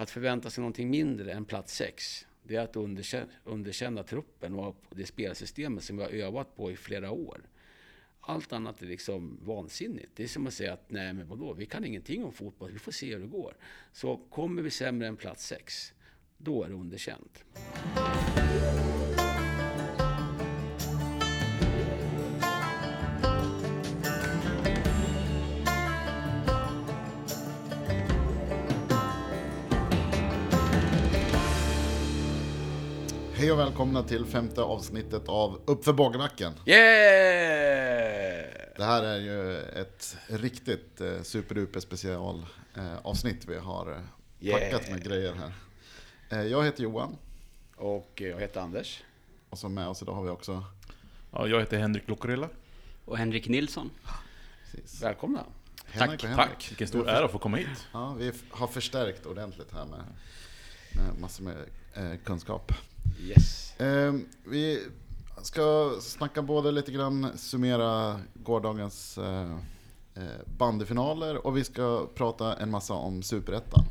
att förvänta sig någonting mindre än plats sex, det är att underkänna, underkänna truppen och det spelsystemet som vi har övat på i flera år. Allt annat är liksom vansinnigt. Det är som att säga att nej men vadå, vi kan ingenting om fotboll, vi får se hur det går. Så kommer vi sämre än plats sex, då är det underkänt. Hej och välkomna till femte avsnittet av Uppför Bågnacken. Yeah! Det här är ju ett riktigt eh, superduper special eh, avsnitt vi har eh, Yeah. packat med grejer här. Eh, jag heter Johan Och jag heter Anders. och så med oss idag har vi också Ja, jag heter Henrik Lokorilla. Och Henrik Nilsson. precis, Välkomna. Henrik Henrik. Tack! Vilken stor ära att få komma hit. Ja, vi har förstärkt ordentligt här med, med massor med eh, kunskap. Yes. Eh, vi ska snacka både lite grann, summera gårdagens eh, eh, bandyfinaler och vi ska prata en massa om Superettan.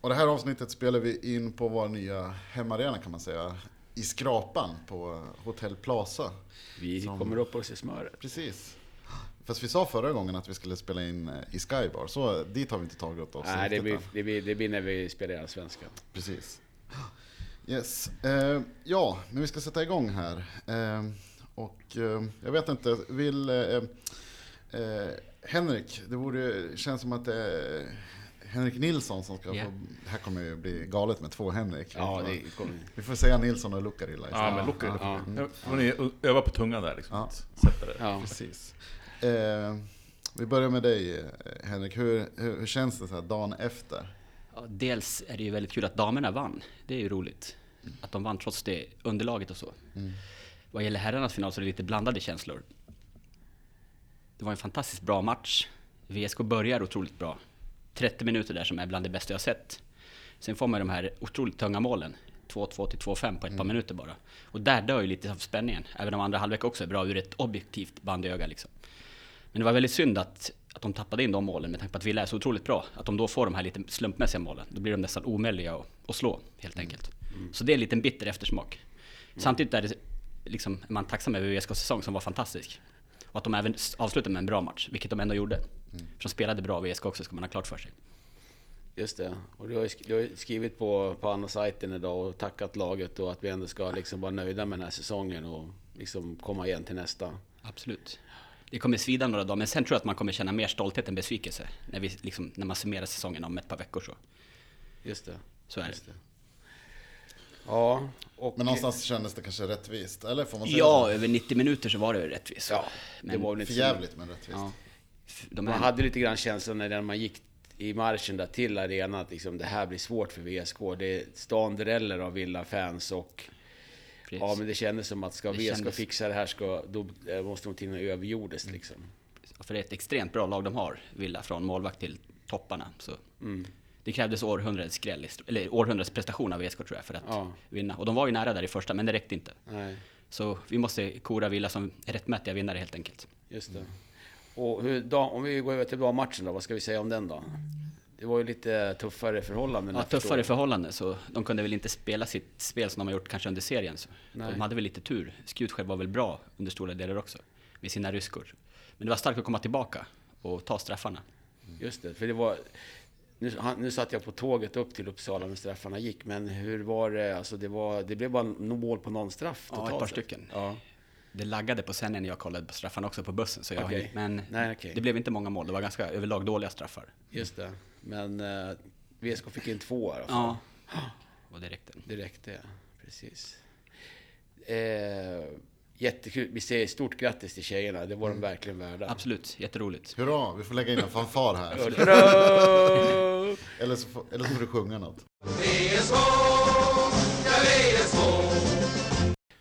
Och det här avsnittet spelar vi in på vår nya hemmaarena kan man säga. I Skrapan på Hotell Plaza. Vi Som- kommer upp oss i smöret. Precis. Fast vi sa förra gången att vi skulle spela in eh, i Skybar, så dit har vi inte tagit oss Nej, det blir, det, blir, det blir när vi spelar i Allsvenskan. Precis. Yes. Eh, ja, men vi ska sätta igång här. Eh, och eh, jag vet inte, vill... Eh, eh, Henrik, det borde, känns som att det är Henrik Nilsson som ska Ja. få... Det här kommer ju bli galet med två Henrik. Ja, vi, får, det kommer... vi får säga Nilsson och Lucarilla istället. Ja, men Lokorilla. ja, Ja, får ni öva på tungan där liksom. Ja. Sätta det. Ja. Precis. Eh, vi börjar med dig eh, Henrik, hur, hur, hur känns det så här dagen efter? Dels är det ju väldigt kul att damerna vann. Det är ju roligt. Att de vann trots det underlaget och så. Vad gäller herrarnas final så är det lite blandade känslor. Det var en fantastiskt bra match. VSK börjar otroligt bra. 30 minuter där som är bland det bästa jag sett. Sen får man de här otroligt tunga målen. 2-2 till 2-5 på ett par minuter bara. Och där dör ju lite av spänningen. Även om andra halvlek också är bra ur ett objektivt bandyöga liksom. Men det var väldigt synd att, att de tappade in de målen med tanke på att Villa är så otroligt bra. Att de då får de här lite slumpmässiga målen. Då blir de nästan omöjliga att, att slå helt enkelt. Så det är en liten bitter eftersmak. Samtidigt är, det, liksom, man tacksam över VSKs säsong som var fantastisk. Och att de även avslutade med en bra match, vilket de ändå gjorde. För de spelade bra VSK också, ska man ha klart för sig. Just det. Och du har ju skrivit på, på andra sajten idag och tackat laget och att vi ändå ska liksom vara nöjda med den här säsongen och liksom komma igen till nästa. Absolut. Det kommer svida några dagar, men sen tror jag att man kommer känna mer stolthet än besvikelse. När, vi, liksom, när man summerar säsongen om ett par veckor så. Just det. Så är det. Just det. Ja, och... Men någonstans kändes det kanske rättvist, eller får man säga Ja, så? över 90 minuter så var det rättvist. Ja, det Men- var väl inte För så- jävligt men rättvist. Ja. De Man hade lite grann känslan när man gick i marschen där till arenan att liksom, det här blir svårt för VSK. Det är standardeller av Villa-fans och precis. ja, men det kändes som att ska Det VSK kändes- fixa det här ska, då måste de till överjordes liksom. För det är ett extremt bra lag de har, Villa, från målvakt till topparna. Så Mm. det krävdes århundradets skräll, eller århundradets prestation av VSK tror jag, för att Ja. vinna. Och de var ju nära där i första, men det räckte inte. Nej, Så vi måste kora Villa som rättmätiga vinnare helt enkelt. just det. Och hur, da, om vi går över till dammatchen då, vad ska vi säga om den då? Det var ju lite tuffare förhållanden. Ja, tuffare förhållanden, så de kunde väl inte spela sitt spel som de har gjort kanske under serien. Så. Nej. De hade väl lite tur. Skutskär var väl bra under stora delar också, med sina ryskor. Men det var starkt att komma tillbaka och ta straffarna. Just det, för det var... Nu, han, nu satt jag på tåget upp till Uppsala när straffarna gick, men hur var det? Alltså det, var, det blev bara mål på någon straff Ja, totalt ett par sett. stäcken. Ja. Det laggade på sen när jag kollade på straffarna också på bussen. Så jag, Okej. Men Nej, okej. det blev inte många mål. Det var ganska överlag dåliga straffar. Just det. Men eh, VSK fick in två i alla fall. Ja. Och det räckte. Det räckte, precis. Eh, jättekul. Vi säger stort grattis till tjejerna. Det var de verkligen värda. Absolut, jätteroligt. Hurra, vi får lägga in en fanfar här. Hurra! Eller så, får, eller så får du sjunga något.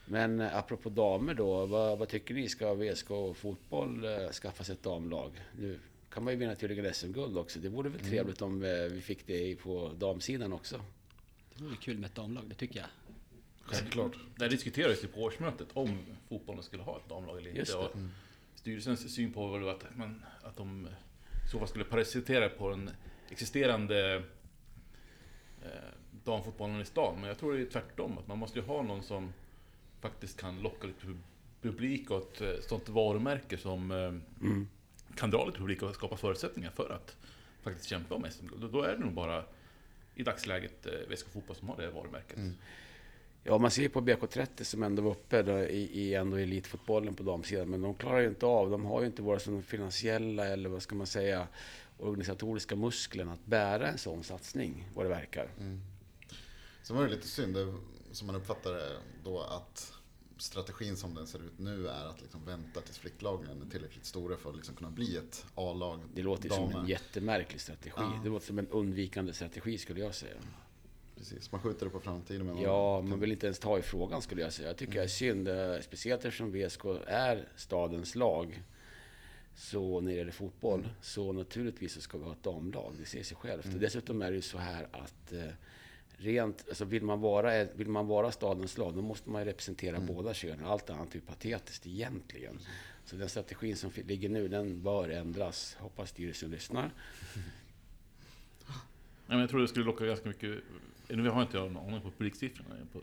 Men eh, apropå damer då, vad, vad tycker ni? Ska VSK fotboll eh, skaffa sig ett damlag? Nu kan man ju vinna tydligen SM-guld också. Det vore väl trevligt om eh, vi fick det i- på damsidan också. Det vore kul med ett damlag, det tycker jag. Självklart. Det diskuterades ju på årsmötet om fotbollen skulle ha ett damlag eller Just inte. det. Och Styrelsens syn på var att, man, att de i så fall skulle parasitera på den existerande eh, damfotbollen i stan. Men jag tror det är tvärtom, att man måste ju ha någon som faktiskt kan locka lite pub- publik och ett eh, sånt varumärke som eh, Mm. Kan dra lite publik och skapa förutsättningar för att faktiskt kämpa om SM-guld. Då- är det nog bara i dagsläget eh, VSK Fotboll som har det varumärket. Mm. Ja, man ser på BK30 som ändå var uppe då, i, i ändå elitfotbollen på damsidan, men de klarar ju inte av, de har ju inte vare sig de finansiella eller vad ska man säga, organisatoriska musklerna att bära en sån satsning, vad det verkar. Sen var det lite synd, det, som man uppfattar det då, att strategin som den ser ut nu är att liksom vänta tills flicklagen är tillräckligt stora för att liksom kunna bli ett A-lag. Det låter ju som damer. en jättemärklig strategi. Ja. Det låter som en undvikande strategi skulle jag säga. Precis, man skjuter det på framtiden. Men Ja, man vill inte ens ta i frågan skulle jag säga. Jag tycker det är synd, eh, speciellt eftersom VSK är stadens lag. Så när det gäller fotboll, så naturligtvis så ska vi ha ett damlag. Det säger sig självt. Och dessutom är det ju så här att eh, rent, alltså vill man, vara, vill man vara stadens lag, då måste man ju representera båda könen. Allt annat är patetiskt egentligen. Så den strategin som ligger nu, den bör ändras. Hoppas styrelsen lyssnar. Nej, men jag tror det skulle locka ganska mycket... Nu har inte jag någon aning på publiksiffrorna på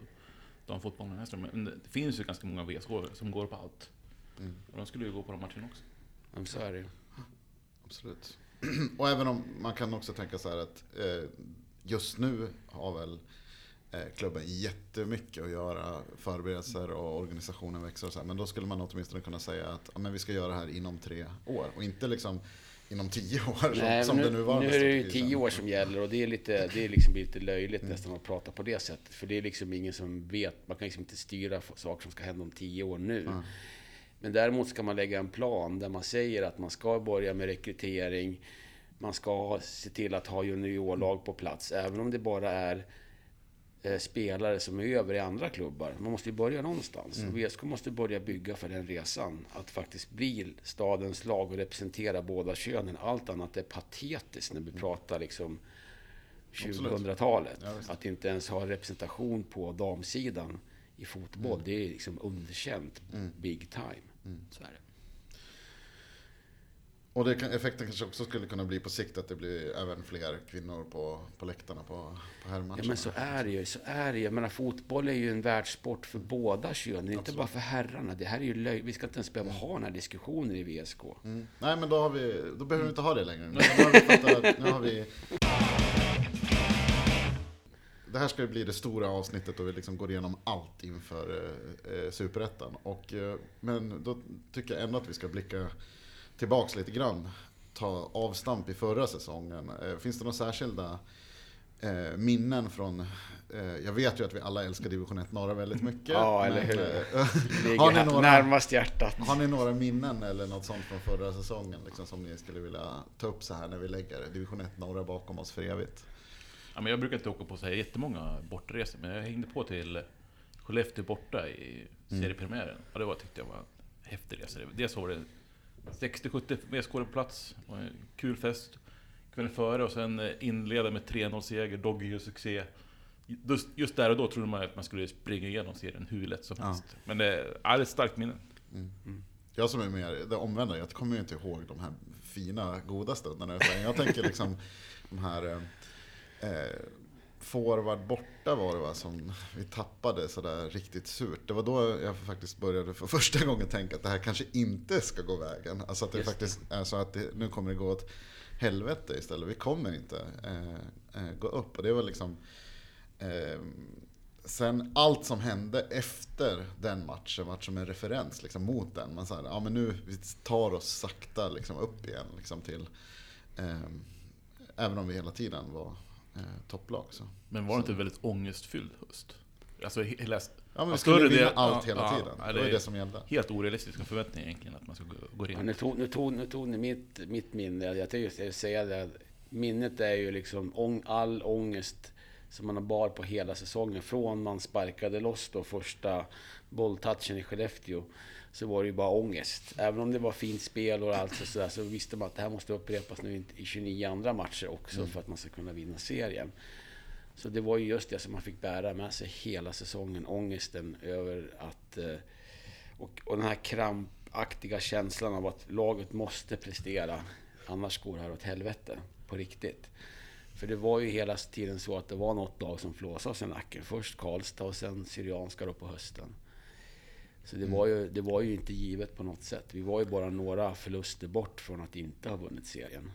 damfotbollen här, men det finns ju ganska många VSK som går på allt. Mm. Och de skulle ju gå på de matcherna också. Men så är det ju. Absolut. Och även om man kan också tänka så här att eh, just nu har väl eh, klubben jättemycket att göra, förberedelser och organisationen växer och så här. Men då skulle man åtminstone kunna säga att ja, men vi ska göra det här inom tre år och inte liksom inom tio år Nej, som, som men det nu, nuvarande nu är det ju tio år som gäller och det är lite, det är liksom lite löjligt Mm. nästan att prata på det sättet. För det är liksom ingen som vet, man kan liksom inte styra saker som ska hända om tio år nu. Mm. Men däremot ska man lägga en plan där man säger att man ska börja med rekrytering, man ska se till att ha juniorlag på plats, även om det bara är eh, spelare som är över i andra klubbar. Man måste ju börja någonstans. Mm. VSK måste börja bygga för den resan. Att faktiskt bli stadens lag och representera båda könen. Allt annat är patetiskt när vi pratar liksom Mm. Absolut. 2000-talet. Ja, att inte ens ha representation på damsidan i fotboll. Det är liksom underkänt Mm. big time. Så är det. Och det kan, effekten kanske också skulle kunna bli på sikt att det blir även fler kvinnor på, på läktarna på, på herrmatcherna. Ja men så är det ju. Så är det ju. Jag menar, fotboll är ju en världssport för båda könen, inte bara för herrarna. Det här är ju löj... Vi ska inte ens behöva ha den här diskussionen i VSK. Mm. Nej men då, har vi, då behöver vi inte ha det längre. Nu, har vi fattat att nu har vi... Det här ska ju bli det stora avsnittet då vi liksom går igenom allt inför eh, eh, Superettan. Eh, men då tycker jag ändå att vi ska blicka tillbaks lite grann. Ta avstamp i förra säsongen. Eh, finns det några särskilda eh, minnen från... Eh, jag vet ju att vi alla älskar division 1 norra väldigt mycket. Ja, eller hur? har ni några... närmast hjärtat. Har ni några minnen eller något sånt från förra säsongen liksom, som ni skulle vilja ta upp så här när vi lägger division 1 norra bakom oss för evigt? Ja, men jag brukar inte åka på så här jättemånga bortaresor, men jag hängde på till Skellefteå borta i seriepremiären. Och det var, tyckte jag var en häftig resa. Dels var det 60-70 VSK på plats, var en kul fest kvällen före och sen eh, inleda med 3-0-seger, Doggy och succé. Just, just där och då trodde man att man skulle springa igenom serien hur lätt som Ja. helst. Men det ja, det är ett starkt minne. Jag som är mer det omvända, jag kommer ju inte ihåg de här fina, goda stunderna. Jag tänker liksom de här... Eh, eh, forward borta var det va, som vi tappade sådär riktigt surt. Det var då jag faktiskt började för första gången tänka att det här kanske inte ska gå vägen. Alltså att det Just det. faktiskt är så att det, nu kommer det gå åt helvete istället. Vi kommer inte eh, eh, gå upp. Och det var liksom... Eh, sen allt som hände efter den matchen vart som en referens liksom, mot den. Man sa ja men nu vi tar oss sakta liksom, upp igen liksom, till... Eh, även om vi hela tiden var eh, topplag. Så. Men var det inte en väldigt ångestfylld höst? Alltså hela... Ja men vi skulle vinna del- allt ja, hela ja, tiden. ja, det det var det som gällde. Helt orealistiska förväntningar egentligen att man ska gå, gå Ja, rent. nu, tog, nu, tog, nu tog ni mitt, mitt minne. Jag tänkte just säga det. att Minnet är ju liksom ång, all ångest som man har bar på hela säsongen. Från man sparkade loss då första bolltouchen i Skellefteå. Så var det ju bara ångest. Även om det var fint spel och allt så, sådär, så visste man att det här måste upprepas nu i 29 andra matcher också för att man ska kunna vinna serien. Så det var ju just det som man fick bära med sig hela säsongen. Ångesten över att... eh, Och, och den här krampaktiga känslan av att laget måste prestera. Annars går det här åt helvete. På riktigt. För det var ju hela tiden så att det var något lag som flåsade oss i nacken. Först Karlstad och sen Syrianska då på hösten. Så det, var ju, det var ju inte givet på något sätt. Vi var ju bara några förluster bort från att inte ha vunnit serien.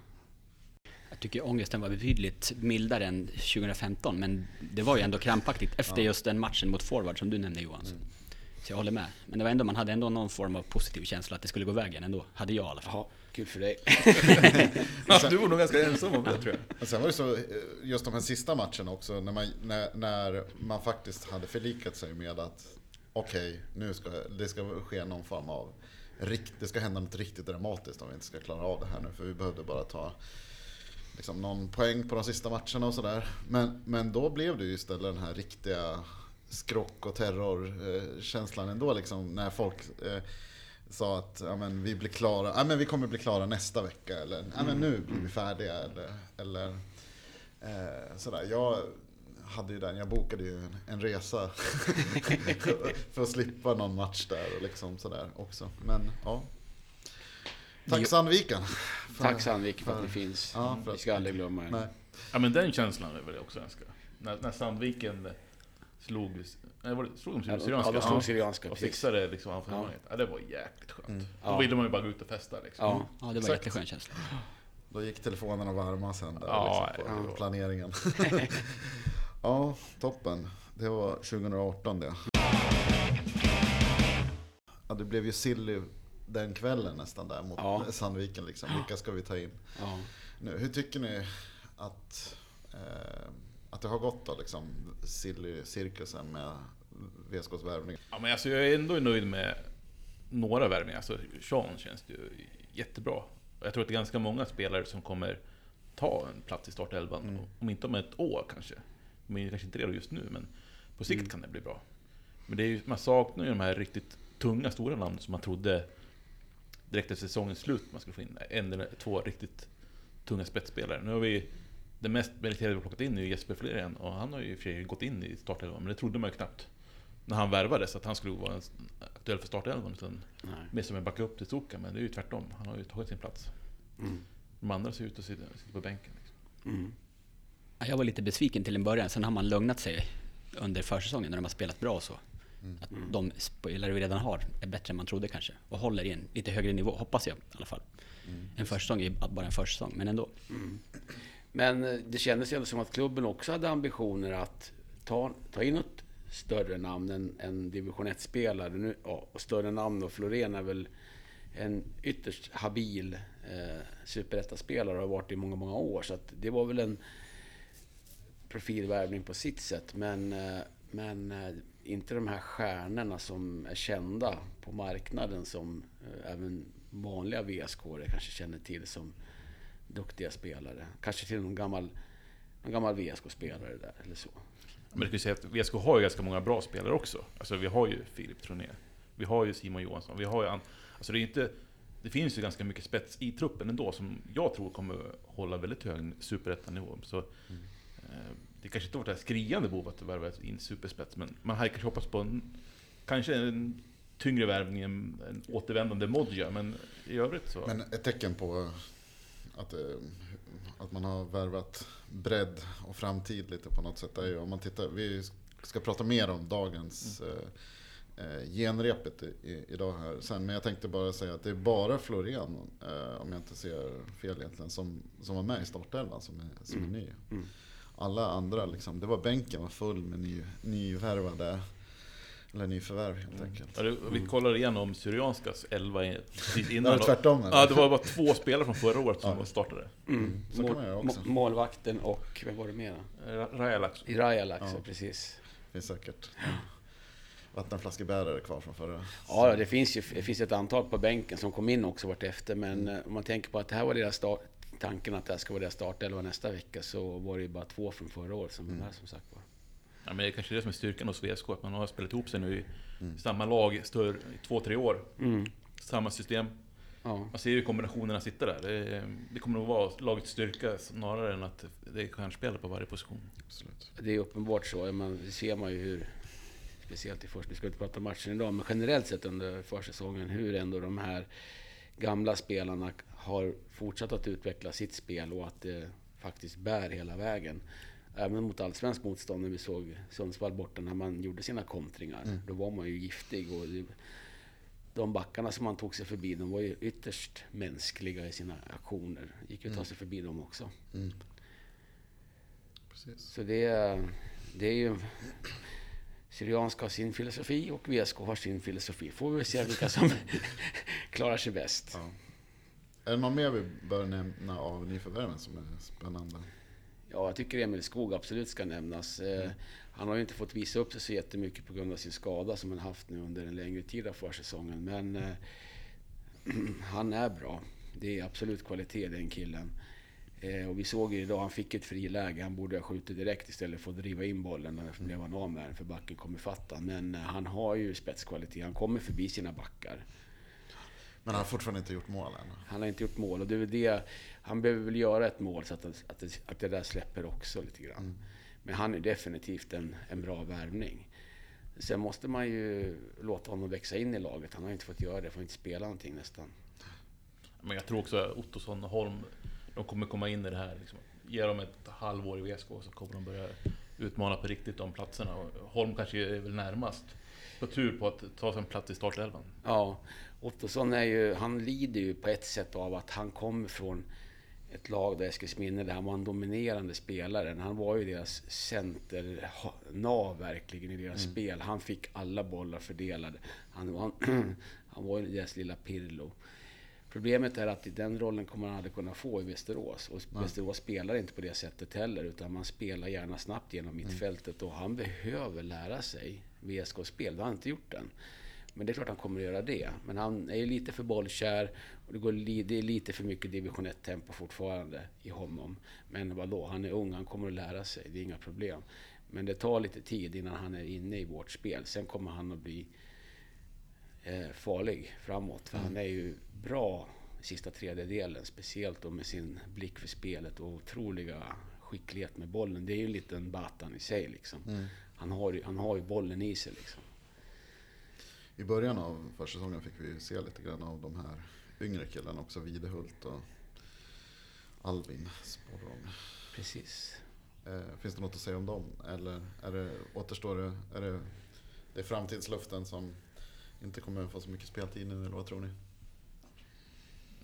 Jag tycker ångesten var betydligt mildare än 2015, men det var ju ändå krampaktigt efter just den matchen mot forward som du nämnde Johan. Så jag håller med. Men det var ändå, man hade ändå någon form av positiv känsla att det skulle gå vägen ändå. Hade jag i alla fall. Jaha, kul för dig. Ja, du var nog ganska ensam om det tror jag. Och sen var det så, just de här sista matcherna också, när man, när, när man faktiskt hade förlikat sig med att okej, nu ska det ska ske någon form av, rikt, det ska hända något riktigt dramatiskt om vi inte ska klara av det här nu, för vi behövde bara ta liksom, någon poäng på de sista matcherna och sådär. Men, men då blev det ju istället den här riktiga skrock och terrorkänslan ändå, liksom, när folk eh, sa att ja, men, vi blir klara, ja, men vi kommer bli klara nästa vecka, eller ja, men, nu blir vi färdiga, eller, eller eh, sådär. Jag hade ju den, jag bokade ju en, en resa för att slippa någon match där och liksom sådär också. Men ja. Tack. Sandviken. för- Tack Sandviken för att för- ni finns. Ja, för Vi att- ska aldrig glömma er. Ja men den känslan är väl också önska. När, när Sandviken slog, nej, var det, slog de Ja, Syrianska? de slog Syrianska, Och fixade liksom anfallet. Ja. det var jäkligt skönt. Mm. Då Ja. ville man ju bara gå ut och festa liksom. Ja, Ja, det var Exakt. jätteskön känsla. Då gick telefonerna varma sen där, Ja, liksom, på ja. planeringen. ja, toppen. Det var 2018 det. Ja, det blev ju silly den kvällen nästan där mot Ja. Sandviken. Liksom. Vilka ska vi ta in ja. nu? Hur tycker ni att, eh, att det har gått då, liksom, silly-cirkusen med VSKs värvning? Ja, men alltså, jag är ändå nöjd med några värvningar. Alltså, Sean känns ju jättebra. Jag tror att det är ganska många spelare som kommer ta en plats i startelvan. Mm. Om inte om ett år kanske. Ju kanske inte redo just nu, men på sikt Mm. kan det bli bra. Men det är ju, man saknar ju de här riktigt tunga, stora namnen som man trodde direkt efter säsongens slut man skulle få in. En eller två riktigt tunga spetsspelare. Nu har vi den mest meriterade vi plockat in är Jesper Fleren och han har ju i och för sig gått in i startelvan, men det trodde man ju knappt när han värvades att han skulle vara aktuell för startelvan. Utan mer som en backup till Zucca, men det är ju tvärtom. Han har ju tagit sin plats. Mm. De andra ser ut att sitta, sitta på bänken. Liksom. Mm. Ja, Jag var lite besviken till en början, sen har man lugnat sig under försäsongen när de har spelat bra och så. Att de spelare vi redan har är bättre än man trodde kanske. Och håller i en lite högre nivå, hoppas jag i alla fall. En försäsong är bara en försäsong, men ändå. Men eh, det kändes ju ändå som att klubben också hade ambitioner att ta, ta in något större namn än, än division 1-spelare. Nu, ja, och större namn då. Florén är väl en ytterst habil eh, superettaspelare och har varit i många, många år. Så att det var väl en profilvärvning på sitt sätt. Men, eh, men eh, inte de här stjärnorna som är kända på marknaden som eh, även vanliga VSK kanske känner till som duktiga spelare. Kanske till någon gammal, någon gammal VSK-spelare där eller så. Men jag skulle säga att VSK har ju ganska många bra spelare också. Alltså vi har ju Filip Troné. Vi har ju Simon Johansson. Vi har ju an... Alltså det är inte... Det finns ju ganska mycket spets i truppen ändå som jag tror kommer hålla väldigt hög superettanivå. Så eh, det kanske inte varit det här skriande behov att värva in superspets, men man hade kanske hoppats på en, kanske en tyngre värvning än en återvändande Modja, men i övrigt så... Men ett tecken på att, eh, att man har värvat bredd och framtid lite på något sätt är ju om man tittar, vi ska prata mer om dagens eh, genrepet i, idag här sen. Men jag tänkte bara säga att det är bara Florian, eh, om jag inte ser fel egentligen, som, som var med i startelvan som är, som är ny. Mm. Alla andra liksom, det var bänken var full med ny, nyvärvade, eller nyförvärv helt enkelt. Ja, det, vi kollar igenom Syrianskas 11 i- precis Det innan. var tvärtom eller? Ja, det var bara två spelare från förra året som Ja. startade. Mm. så kan man göra också. må- målvakten och, vem var det mer? Ra- Rajalac. Rajalax, Ja. precis. finns säkert vattenflaskebärare kvar från förra. Ja, det finns ju det finns ett antal på bänken som kom in också vart efter. Men eh, om man tänker på att det här var deras start, tanken att det här ska vara deras startelva nästa vecka så var det ju bara två från förra året som var med som sagt var. Ja, men det är kanske det som är styrkan hos VSK, att man har spelat ihop sig nu i samma lag i två, tre år. Mm. Samma system. Ja. Man ser ju kombinationerna sitta där. Det, det kommer att vara lagets styrka snarare än att det är stjärnspelare på varje position. Absolut. Det är uppenbart så. Man, det ser man ju hur, speciellt i första, vi ska inte prata matchen idag, men generellt sett under försäsongen, hur ändå de här gamla spelarna har fortsatt att utveckla sitt spel och att det faktiskt bär hela vägen. Även mot allsvensk motstånd när vi såg Sundsvall borta när man gjorde sina kontringar. Mm. Då var man ju giftig. Och de backarna som man tog sig förbi, de var ju ytterst mänskliga i sina aktioner. gick ju att ta Mm. sig förbi dem också. Mm. Precis. Så det, är- det är ju... Syrianska har sin filosofi och VSK har sin filosofi. Får vi se vilka som klarar sig bäst. Ja. Är det någon mer vi bör nämna av nyförvärven som är spännande? Ja, jag tycker Emil Skog absolut ska nämnas. Eh, Han har ju inte fått visa upp sig så jättemycket på grund av sin skada som han haft nu under en längre tid av försäsongen. Men eh, han är bra. Det är absolut kvalitet den killen. Eh, och vi såg ju idag, han fick ett friläge. Han borde ha skjutit direkt istället för att driva in bollen. Därför blev han av med den, för backen kom ifatt. Men eh, han har ju spetskvalitet. Han kommer förbi sina backar. Men han har fortfarande inte gjort mål än. Han har inte gjort mål och det är väl det, han behöver väl göra ett mål så att, det- att, det, att det där släpper också lite grann. Mm. Men han är definitivt en, en bra värvning. Sen måste man ju låta honom växa in i laget. Han har inte fått göra det, får inte spela någonting nästan. Men jag tror också att Ottosson och Holm, de kommer komma in i det här. Liksom. Ge dem ett halvår i VSK så kommer de börja utmana på riktigt om platserna. Och Holm kanske är väl närmast på tur på att ta sig en plats i startelvan. Ja, Ottosson är ju, han lider ju på ett sätt av att han kommer från ett lag där Eskilsminne, där han var en dominerande spelare. Han var ju deras center-nav verkligen i deras spel. Han fick alla bollar fördelade. Han var, han var ju deras lilla Pirlo. Problemet är att i den rollen kommer han aldrig kunna få i Västerås. Och Nej. Västerås spelar inte på det sättet heller, utan man spelar gärna snabbt genom mittfältet. Och han behöver lära sig VSK-spel. Det har han inte gjort än. Men det är klart han kommer att göra det. Men han är ju lite för bollkär. Och det, går, li- det är lite för mycket division 1-tempo fortfarande i honom. Men vadå, han är ung, han kommer att lära sig. Det är inga problem. Men det tar lite tid innan han är inne i vårt spel. Sen kommer han att bli eh, farlig framåt. För han är ju bra sista tredjedelen. Speciellt då med sin blick för spelet och otroliga skicklighet med bollen. Det är ju en liten Batan i sig liksom. Mm. Han, har, ju- han har ju bollen i sig liksom. I början av försäsongen fick vi se lite grann av de här yngre killarna också. Videhult och Alvin Sporrong. Precis. Eh, finns det något att säga om dem? Eller är det, återstår det, är det, det är framtidsluften som inte kommer få så mycket speltid nu, eller vad tror ni?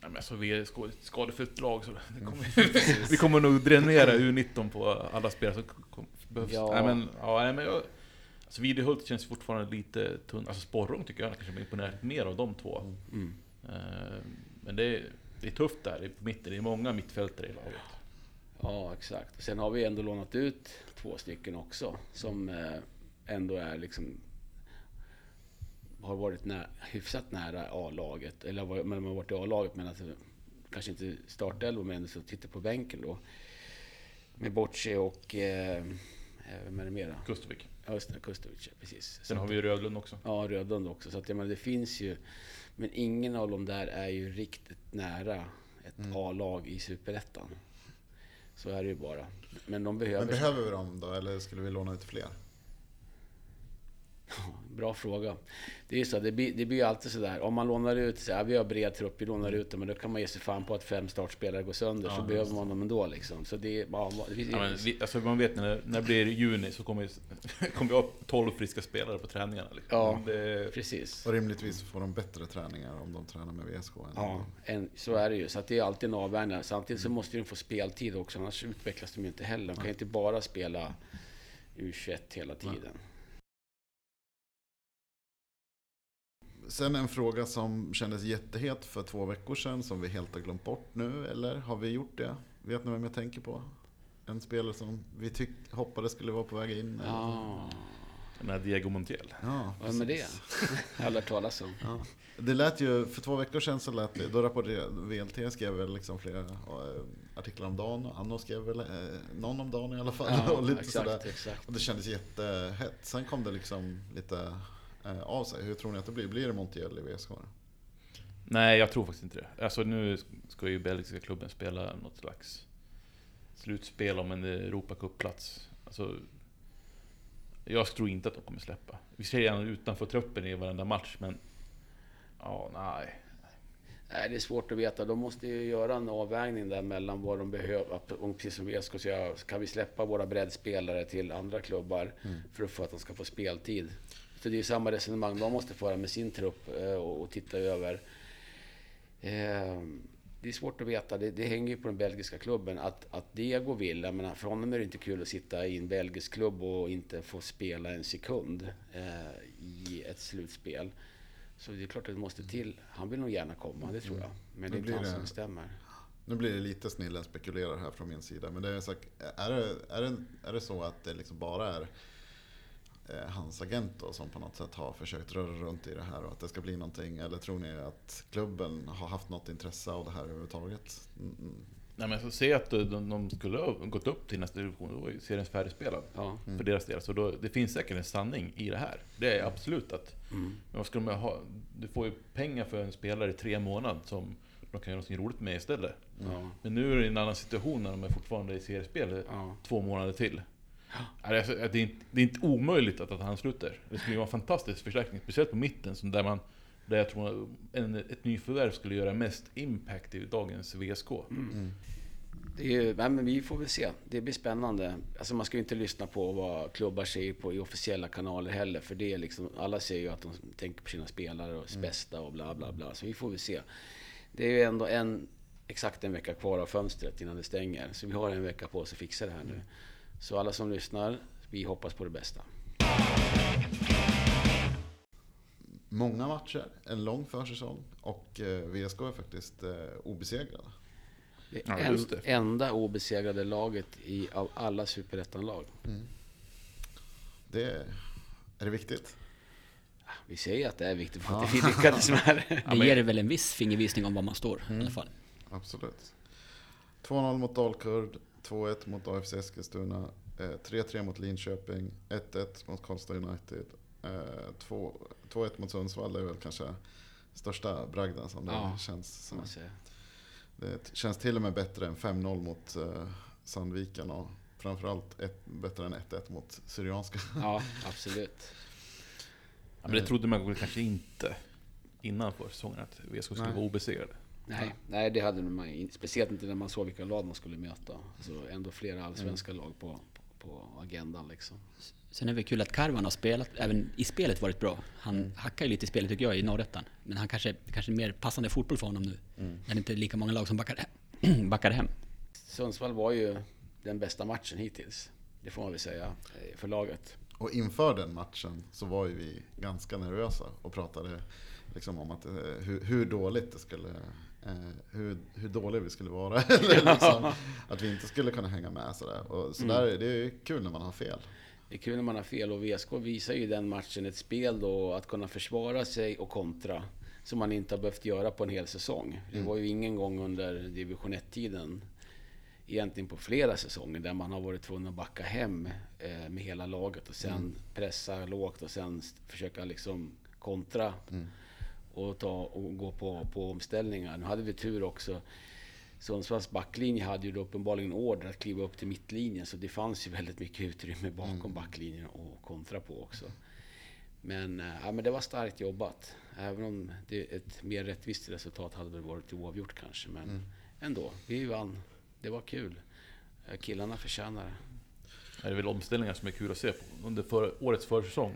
Ja, men alltså, vi är ett skadefyllt lag så det kommer, vi kommer nog dränera U19 på alla spelare som behövs. Ja. Nej, men, ja, nej, men jag, alltså, Videhult känns fortfarande lite tunn. Alltså Sporrong tycker jag kanske imponerar mer av de två. Mm. Eh, Men det är, det är tufft där på mitten. Det är många mittfältare i laget. Ja, exakt. Sen har vi ändå lånat ut två stycken också som eh, ändå är liksom har varit nä hyfsat nära A-laget. Eller var- men de har varit i A-laget men alltså, kanske inte startelva men så tittar på bänken då. Med Bocci och... Eh, vem är det mer då? Kustovic. Ja, just det, Kustovic, ja, precis. Sen har vi ju Rödlund också. Ja, Rödlund också. Så att jag menar, det finns ju... Men ingen av dem där är ju riktigt nära ett Mm. A-lag i Superettan. Så är det ju bara. Men de behöver... Men behöver vi dem då, eller skulle vi låna ut fler? Bra fråga. Det är ju så, det blir, det blir ju alltid sådär. Om man lånar ut, så här, vi har bred trupp, vi lånar ut dem, men då kan man ge sig fan på att fem startspelare går sönder, Ja, så just behöver man dem ändå liksom. Så det är... Ja, det finns, Ja, men vi, alltså man vet när, när det blir juni så kommer, vi- kommer vi ha 12 friska spelare på träningarna. Liksom. Ja. Det, precis. Och rimligtvis får de bättre träningar om de tränar med VSK. Än Ja, en, så är det ju. Så att det är alltid en avvägning. Samtidigt så måste de få speltid också, annars utvecklas de ju inte heller. De kan ju inte bara spela U21 hela tiden. Sen en fråga som kändes jättehet för två veckor sedan som vi helt har glömt bort nu, eller har vi gjort det? Vet ni vem jag tänker på? En spelare som vi tyck, hoppades skulle vara på väg in. Ja, den här Diego Montiel. Ja, vad är det? Jag har hört talas om. Ja. Det lät ju, för två veckor sedan så lät det, då rapporterade VLT skrev väl liksom flera eh, artiklar om dagen, Anno skrev väl eh, någon om dagen i alla fall. och lite sådär. exakt, exakt. Och det kändes jättehett. Sen kom det liksom lite av sig. Hur tror ni att det blir? Blir det Montiel i VSK? Nej, jag tror faktiskt inte det. Alltså nu ska ju belgiska klubben spela något slags slutspel om en Europacup-plats. Alltså, jag tror inte att de kommer släppa. Vi ser gärna utanför truppen i varenda match, men... Ja, nej. Nej, det är svårt att veta. De måste ju göra en avvägning där mellan vad de behöver. Precis som VSK säger, kan vi släppa våra breddspelare till andra klubbar för att, för att de ska få speltid? Så det är samma resonemang de måste föra med sin trupp eh, och, och titta över. Eh, det är svårt att veta. Det, det hänger ju på den belgiska klubben. Att, att Diego vill, jag menar, för honom är det inte kul att sitta i en belgisk klubb och inte få spela en sekund eh, i ett slutspel. Så det är klart att det måste till. Han vill nog gärna komma, det tror jag. Men det är inte han som bestämmer. Nu blir det lite snillen spekulerar här från min sida. Men det är, så, är, det, är, det, är det så att det liksom bara är hans agent då, som på något sätt har försökt röra runt i det här och att det ska bli någonting? Eller tror ni att klubben har haft något intresse av det här överhuvudtaget? Mm, mm. Nej men så se att de, de skulle ha gått upp till nästa division, då var ju serien färdigspelad. Ja. För deras del. Så då, det finns säkert en sanning i det här. Det är absolut att... Mm. Men vad ska de ha? Du får ju pengar för en spelare i tre månader som de kan göra något roligt med istället. Ja. Men nu är det en annan situation när de är fortfarande i seriespel Ja. två månader till. Ja, Det är, inte, det är inte omöjligt att, att han slutar. Det skulle vara en fantastisk förstärkning, speciellt på mitten, som där, man, där jag tror en, ett nyförvärv skulle göra mest impact i dagens VSK. Det är, nej, men vi får väl se. Det blir spännande. Alltså man ska ju inte lyssna på vad klubbar säger på i officiella kanaler heller. För det är liksom, alla säger ju att de tänker på sina spelare och bästa och bla bla bla. Så vi får väl se. Det är ju ändå en, exakt en vecka kvar av fönstret innan det stänger. Så vi har en vecka på oss att fixa det här nu. Så alla som lyssnar, vi hoppas på det bästa. Många matcher, en lång försäsong och eh, VSK är faktiskt eh, obesegrade. Det Ja, en, det. enda obesegrade laget i, av alla superettan-lag. Det är, det viktigt? Vi säger att det är viktigt för att vi lyckades med det. Det ger väl en viss fingervisning om var man står i alla fall. Absolut. 2-0 mot Dalkurd, 2-1 mot AFC Eskilstuna, eh, 3-3 mot Linköping, 1-1 mot Karlstad United, eh, 2 2-1 mot Sundsvall. Är väl kanske största bragden som det Ja, känns. Som. Det känns till och med bättre än 5-0 mot eh, Sandviken och framförallt ett, bättre än 1-1 mot Syrianska. Ja, absolut. Ja, men det trodde man väl kanske inte innan försäsongen, att VSK skulle Nej. vara obesegrade. Nej, nej, det hade man in- speciellt inte när man såg vilka lag man skulle möta. Alltså ändå flera allsvenska lag på, på, på agendan liksom. Sen är det kul att Karvan har spelat, även i spelet varit bra. Han hackar ju lite i spelet tycker jag i norrettan. Men han kanske, kanske är mer passande fotboll för honom nu. När det inte är lika många lag som backar hem. backar hem. Sundsvall var ju den bästa matchen hittills. Det får man väl säga eh, för laget. Och inför den matchen så var ju vi ganska nervösa och pratade liksom om att, eh, hur, hur dåligt det skulle hur, hur dåliga vi skulle vara. Eller liksom, att vi inte skulle kunna hänga med. Sådär. Och sådär, Det är kul när man har fel. Det är kul när man har fel och VSK visar ju den matchen ett spel då att kunna försvara sig och kontra. Som man inte har behövt göra på en hel säsong. Det var ju ingen gång under division 1-tiden egentligen på flera säsonger där man har varit tvungen att backa hem eh, med hela laget och sen pressa lågt och sen försöka liksom kontra och, ta, och gå på, på omställningar. Nu hade vi tur också. Sundsvalls backlinje hade ju då uppenbarligen order att kliva upp till mittlinjen så det fanns ju väldigt mycket utrymme bakom backlinjen och kontra på också. Men, eh, ja, men det var starkt jobbat. Även om det, ett mer rättvist resultat hade väl varit oavgjort kanske. Men ändå, vi vann. Det var kul. Eh, Killarna förtjänar det. Det är väl omställningar som är kul att se på. Under för, årets försäsong.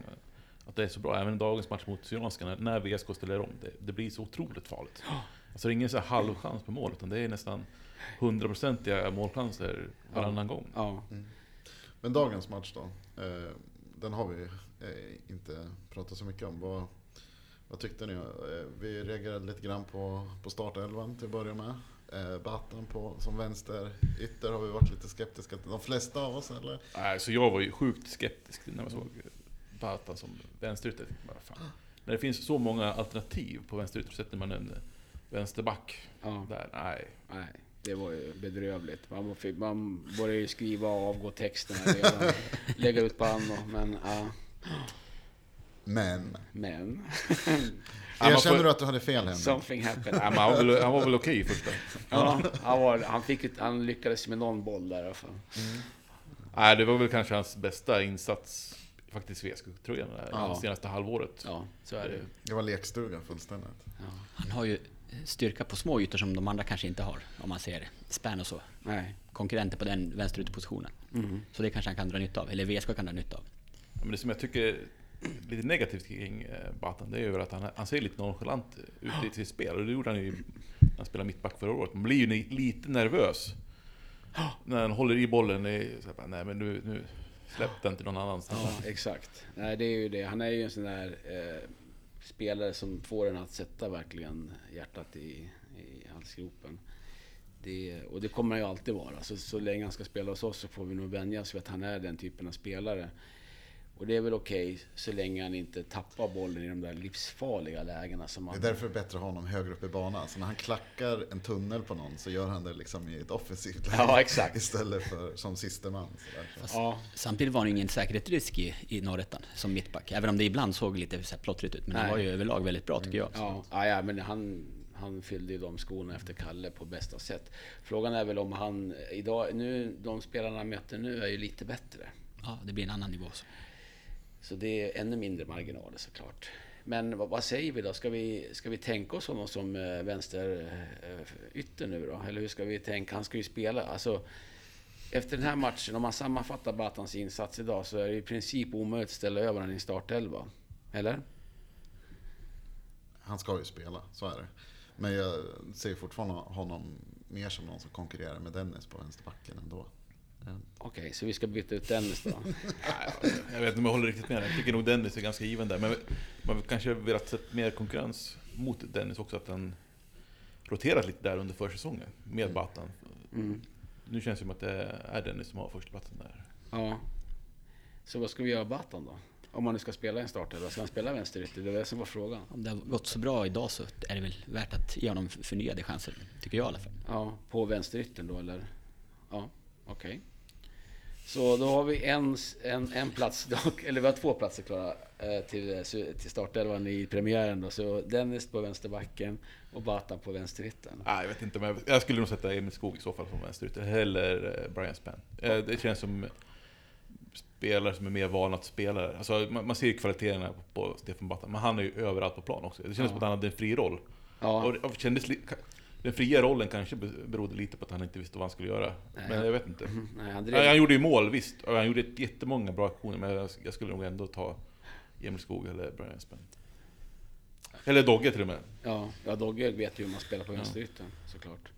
Att det är så bra. Även dagens match mot Syrianska, när, när VSK ställer om. Det, det blir så otroligt farligt. Alltså det är ingen så här halvchans på mål, utan det är nästan hundraprocentiga målchanser varannan gång. Ja, Men dagens match då. Eh, den har vi eh, inte pratat så mycket om. Vad, vad tyckte ni? Eh, vi reagerade lite grann på, på startelvan till att börja med. Eh, Batan på, som vänster ytter har vi varit lite skeptiska till. De flesta av oss eller? Nej, så jag var ju sjukt skeptisk när man såg Batan som vänsterytter. När det finns så många alternativ på vänsterytter, sätter man en vänsterback ja. där. Nej. Nej, det var ju bedrövligt. Man, fick, man började ju skriva och avgå texterna redan. lägga ut på anno. Men, ja. Men, Men, erkänner du att du hade fel Henrik? something happened. Han var väl, han var väl okej i första. Ja, han, var, han, fick ett, han lyckades med någon boll där i alla fall. Nej, det var väl kanske hans bästa insats faktiskt VSK-tröjan Ja. senaste halvåret. Ja, så är det. Det var lekstuga fullständigt. Ja. Han har ju styrka på små ytor som de andra kanske inte har. Om man ser span och så. Nej. Konkurrenter på den vänsterytterpositionen. Så det kanske han kan dra nytta av. Eller VSK kan dra nytta av. Men det som jag tycker är lite negativt kring eh, Batan, det är ju att han, han ser lite nonchalant ut i sitt spel. Och det gjorde han ju när han spelade mittback förra året. Man blir ju lite nervös. När han håller i bollen. i- Så här, bara, Nej men nu, nu släpp den till någon annanstans. Ja, exakt. Nej, det är ju det. Han är ju en sån där eh, spelare som får en att sätta verkligen hjärtat i, i halsgropen. Det, och det kommer han ju alltid vara. Så, så länge han ska spela hos oss så får vi nog vänja oss vid att han är den typen av spelare. Och det är väl okej så länge han inte tappar bollen i de där livsfarliga lägena som Det är därför det är bättre att ha honom högre upp i banan. Så när han klackar en tunnel på någon så gör han det liksom i ett offensivt läge. Ja, exakt. Istället för som siste man. Ja, Samtidigt var han ingen säkerhetsrisk i, i norrettan som mittback. Även om det ibland såg lite så plottrigt ut. Men han var ju överlag väldigt bra tycker jag. Ja, ja, ja men han, han fyllde ju de skorna efter Kalle på bästa sätt. Frågan är väl om han idag, nu, de spelarna han möter nu är ju lite bättre. Ja, det blir en annan nivå. Så. Så det är ännu mindre marginaler såklart. Men vad, vad säger vi då? Ska vi, ska vi tänka oss honom som eh, vänsterytter eh, nu då? Eller hur ska vi tänka? Han ska ju spela. Alltså, efter den här matchen, om man sammanfattar Batans insats idag, så är det i princip omöjligt att ställa över honom i startelva. Eller? Han ska ju spela, så är det. Men jag ser fortfarande honom mer som någon som konkurrerar med Dennis på vänsterbacken ändå. Okej, så vi ska byta ut Dennis då? Jag vet inte om jag håller riktigt med. Jag tycker nog Dennis är ganska given där. Men man kanske velat sett mer konkurrens mot Dennis också. Att han roterat lite där under försäsongen med Batan. Mm. Nu känns det som att det är Dennis som har första platsen där. Ja. Så vad ska vi göra Batan då? Om han nu ska spela en startelva, ska han spela vänsterytter? Det var det som var frågan. Om det har gått så bra idag så är det väl värt att ge honom förnyade chanser. Tycker jag i alla fall. Ja, på vänsteryttern då eller? Ja, okej. Så då har vi en, en, en plats, dock, eller vi har två platser klara eh, till, till startelvan i premiären då. Så Dennis på vänsterbacken och Batan på vänsteryttern. Nej, jag vet inte, men jag skulle nog sätta Emil Skog i så fall som vänsterytter. Eller eh, Brian Spann. Eh, Det känns som spelare som är mer vana att spela. Alltså, man, man ser ju kvaliteterna på, på Stefan Batan, men han är ju överallt på plan också. Det kändes Ja. som att han hade en fri roll. Ja, Och det och kändes den fria rollen kanske be- berodde lite på att han inte visste vad han skulle göra. Nej. Men jag vet inte. mhm, nej, han Ja, han drev, gjorde ju mål, visst. Och han gjorde ett- jättemånga bra aktioner, men jag, skulle nog ändå ta Emil Skog eller Brian Spann. Eller Dogge till och med. ja, ja, Dogge vet ju hur man spelar på vänsteryttern såklart.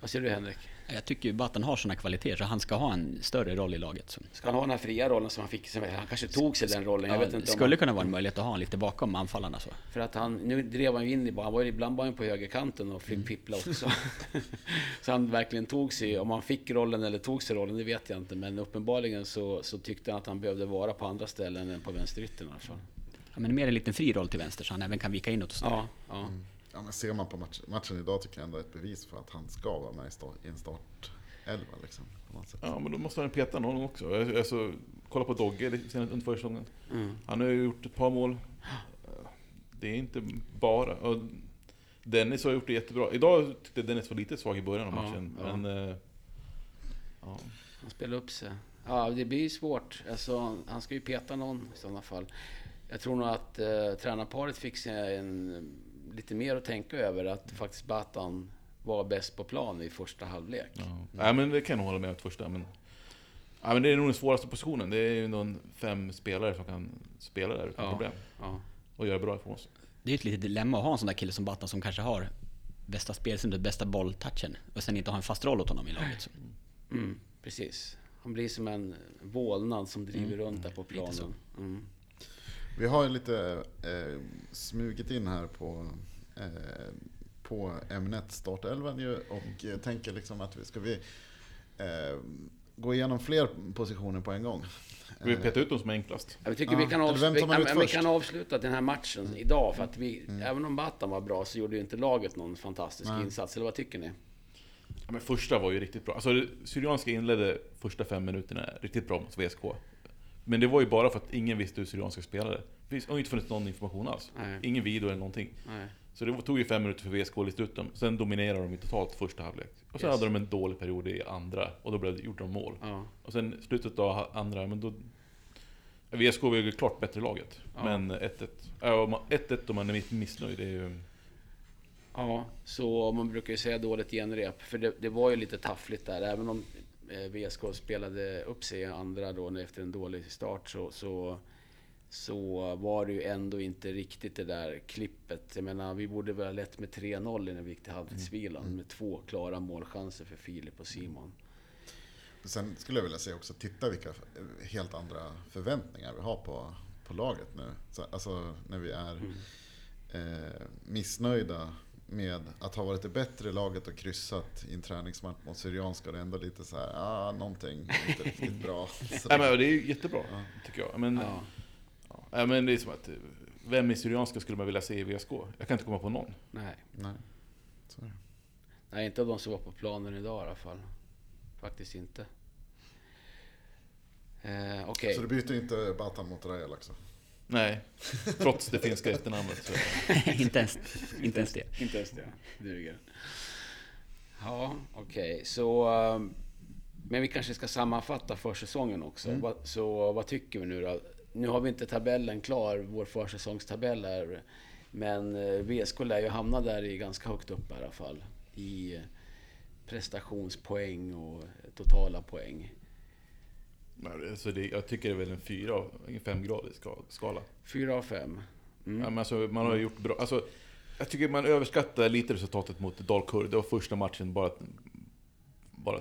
Vad säger du Henrik? Jag tycker ju Batan har sådana kvaliteter så han ska ha en större roll i laget. Så. Ska han ha den här fria rollen som han fick? Som, han kanske tog sig den rollen, jag Ja, vet inte. skulle han, kunna vara en möjlighet att ha honom lite bakom anfallarna. Så. För att han, nu drev han ju in i banan, han var ju ibland var han på högerkanten och Mm. fick pippla också. så han verkligen tog sig, om han fick rollen eller tog sig rollen, det vet jag inte. Men uppenbarligen så, så tyckte han att han behövde vara på andra ställen än på vänsteryttern i alla fall. Ja, men mer en liten fri roll till vänster så han även kan vika inåt och så. Ja, ja. Ja, men ser man på match, matchen idag tycker jag ändå ett bevis för att han ska vara med i, start, i en startelva. Liksom. Ja, men då måste han peta någon också. Alltså, kolla på Dogge under försäsongen. Mm. Han har ju gjort ett par mål. Det är inte bara... Och Dennis har gjort det jättebra. Idag tyckte jag Dennis var lite svag i början av Ja, matchen. ja. Men... eh, Ja. Han spelar upp sig. Ja, det blir ju svårt. Alltså, han ska ju peta någon i sådana fall. Jag tror nog att eh, tränarparet fick sig en, lite mer att tänka över. Att faktiskt Batan var bäst på plan i första halvlek. Ja. Nej, men det kan jag nog hålla med om första. Men, ja, men det är nog den svåraste positionen. Det är ju någon fem spelare som kan spela där utan Ja. problem. Ja. Och göra bra ifrån sig. Det är ju ett litet dilemma att ha en sån där kille som Batan som kanske har bästa spelsinnet, bästa bolltouchen och sen inte ha en fast roll åt honom i laget. Så. Mm, precis. Han blir som en vålnad som driver runt där på planen. Mm. Vi har ju lite eh, smugit in här på, på ämnet startelvan ju och eh, tänker liksom att vi ska vi eh, gå igenom fler positioner på en gång. Vi peta ut dem som är enklast. Jag tycker Ja, vi, kan avsluta, ut ja, vi först? kan avsluta den här matchen idag. För att vi, även om Batan var bra så gjorde ju inte laget någon fantastisk Nej. insats. Eller vad tycker ni? Ja, men första var ju riktigt bra. Alltså, Syrianska inledde första fem minuterna riktigt bra mot VSK. Men det var ju bara för att ingen visste hur Syrianska spelade. Det har inte funnits någon information alls. Nej. Ingen video eller någonting. Nej. Så det tog ju fem minuter för VSK att lista ut dem. Sen dominerade de ju totalt första halvlek. Och sen Yes. hade de en dålig period i andra, och då blev det, gjorde de mål. Ja. Och sen slutet av andra, men då... VSK var ju klart bättre laget. Ja. Men 1-1. Ja, om man- 1-1 om man är missnöjd, det är ju... Ja, så man brukar ju säga dåligt genrep. För det, det var ju lite taffligt där. Även om eh, VSK spelade upp sig i andra då efter en dålig start så, så, så var det ju ändå inte riktigt det där klippet. Jag menar, vi borde väl ha lett med 3-0 när vi gick till halvtidsvilan. Med två klara målchanser för Filip och Simon. Sen skulle jag vilja säga också, titta vilka helt andra förväntningar vi har på, på laget nu. Så, alltså när vi är eh, missnöjda med att ha varit det bättre laget och kryssat i en träningsmatch mot Syrianska. Det är ändå lite så här, ah, någonting är inte riktigt bra. Så, Nej, men det är jättebra, tycker jag. Men, Ja. Ja. Men det är som att, eh, vem i Syrianska skulle man vilja se i VSK? Jag kan inte komma på någon. Nej. nej, så. Nej, inte av de som var på planen idag i alla fall. Faktiskt inte. Eh, Okej. Så du byter inte Batan mot Rajal också? Nej, trots det finska efternamnet. Så. inte, ens, inte ens det. Inte ens det. Duger. Ja, okej. Så... um, Men vi kanske ska sammanfatta försäsongen också. Mm. Så vad tycker vi nu då? Nu har vi inte tabellen klar, vår försäsongstabell är. Men eh, VSK lär ju hamna där i ganska högt upp i alla fall. I eh, prestationspoäng och totala poäng. Alltså det, jag tycker det är väl en fyra, av- en femgradig ska- skala. Fyra av fem. Mm. Ja, men alltså, man har gjort bra. Alltså, jag tycker man överskattar lite resultatet mot Dalkurd. Det var första matchen bara bara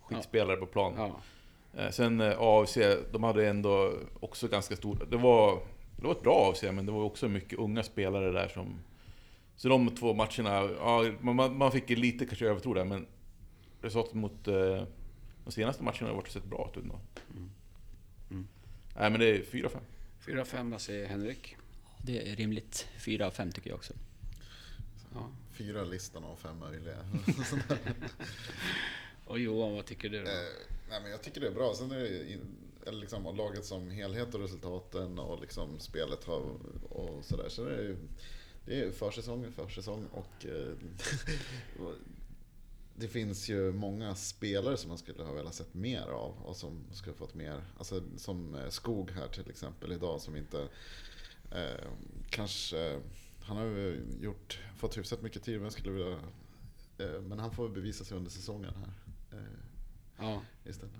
skitspelare på plan. Ja. Eh, Sen eh, AFC, de hade ändå också ganska stor... Det var, det var ett bra AFC, men det var också mycket unga spelare där som... Så de två matcherna, ja, man- man, fick lite kanske övertro där, men resultatet mot eh, de senaste matcherna har varit sett bra ut ändå. Mm. Nej men det är 4-5. Fyra av fem, vad säger Henrik? Det är rimligt. Fyra av fem tycker jag också. Ja. Fyra listan av fem möjliga. Och Johan, vad tycker du då? Eh, nej, men jag tycker det är bra. Sen är det eller liksom, och laget som helhet och resultaten och liksom spelet har, och sådär. Så det är ju det är försäsong försäsong och eh, det finns ju många spelare som man skulle ha velat sett mer av och som skulle fått mer. Alltså som eh, Skog här till exempel idag som inte eh, kanske han har ju gjort, fått hyfsat mycket tid men skulle vilja eh, men han får väl bevisa sig under säsongen här. Eh, Ja. istället.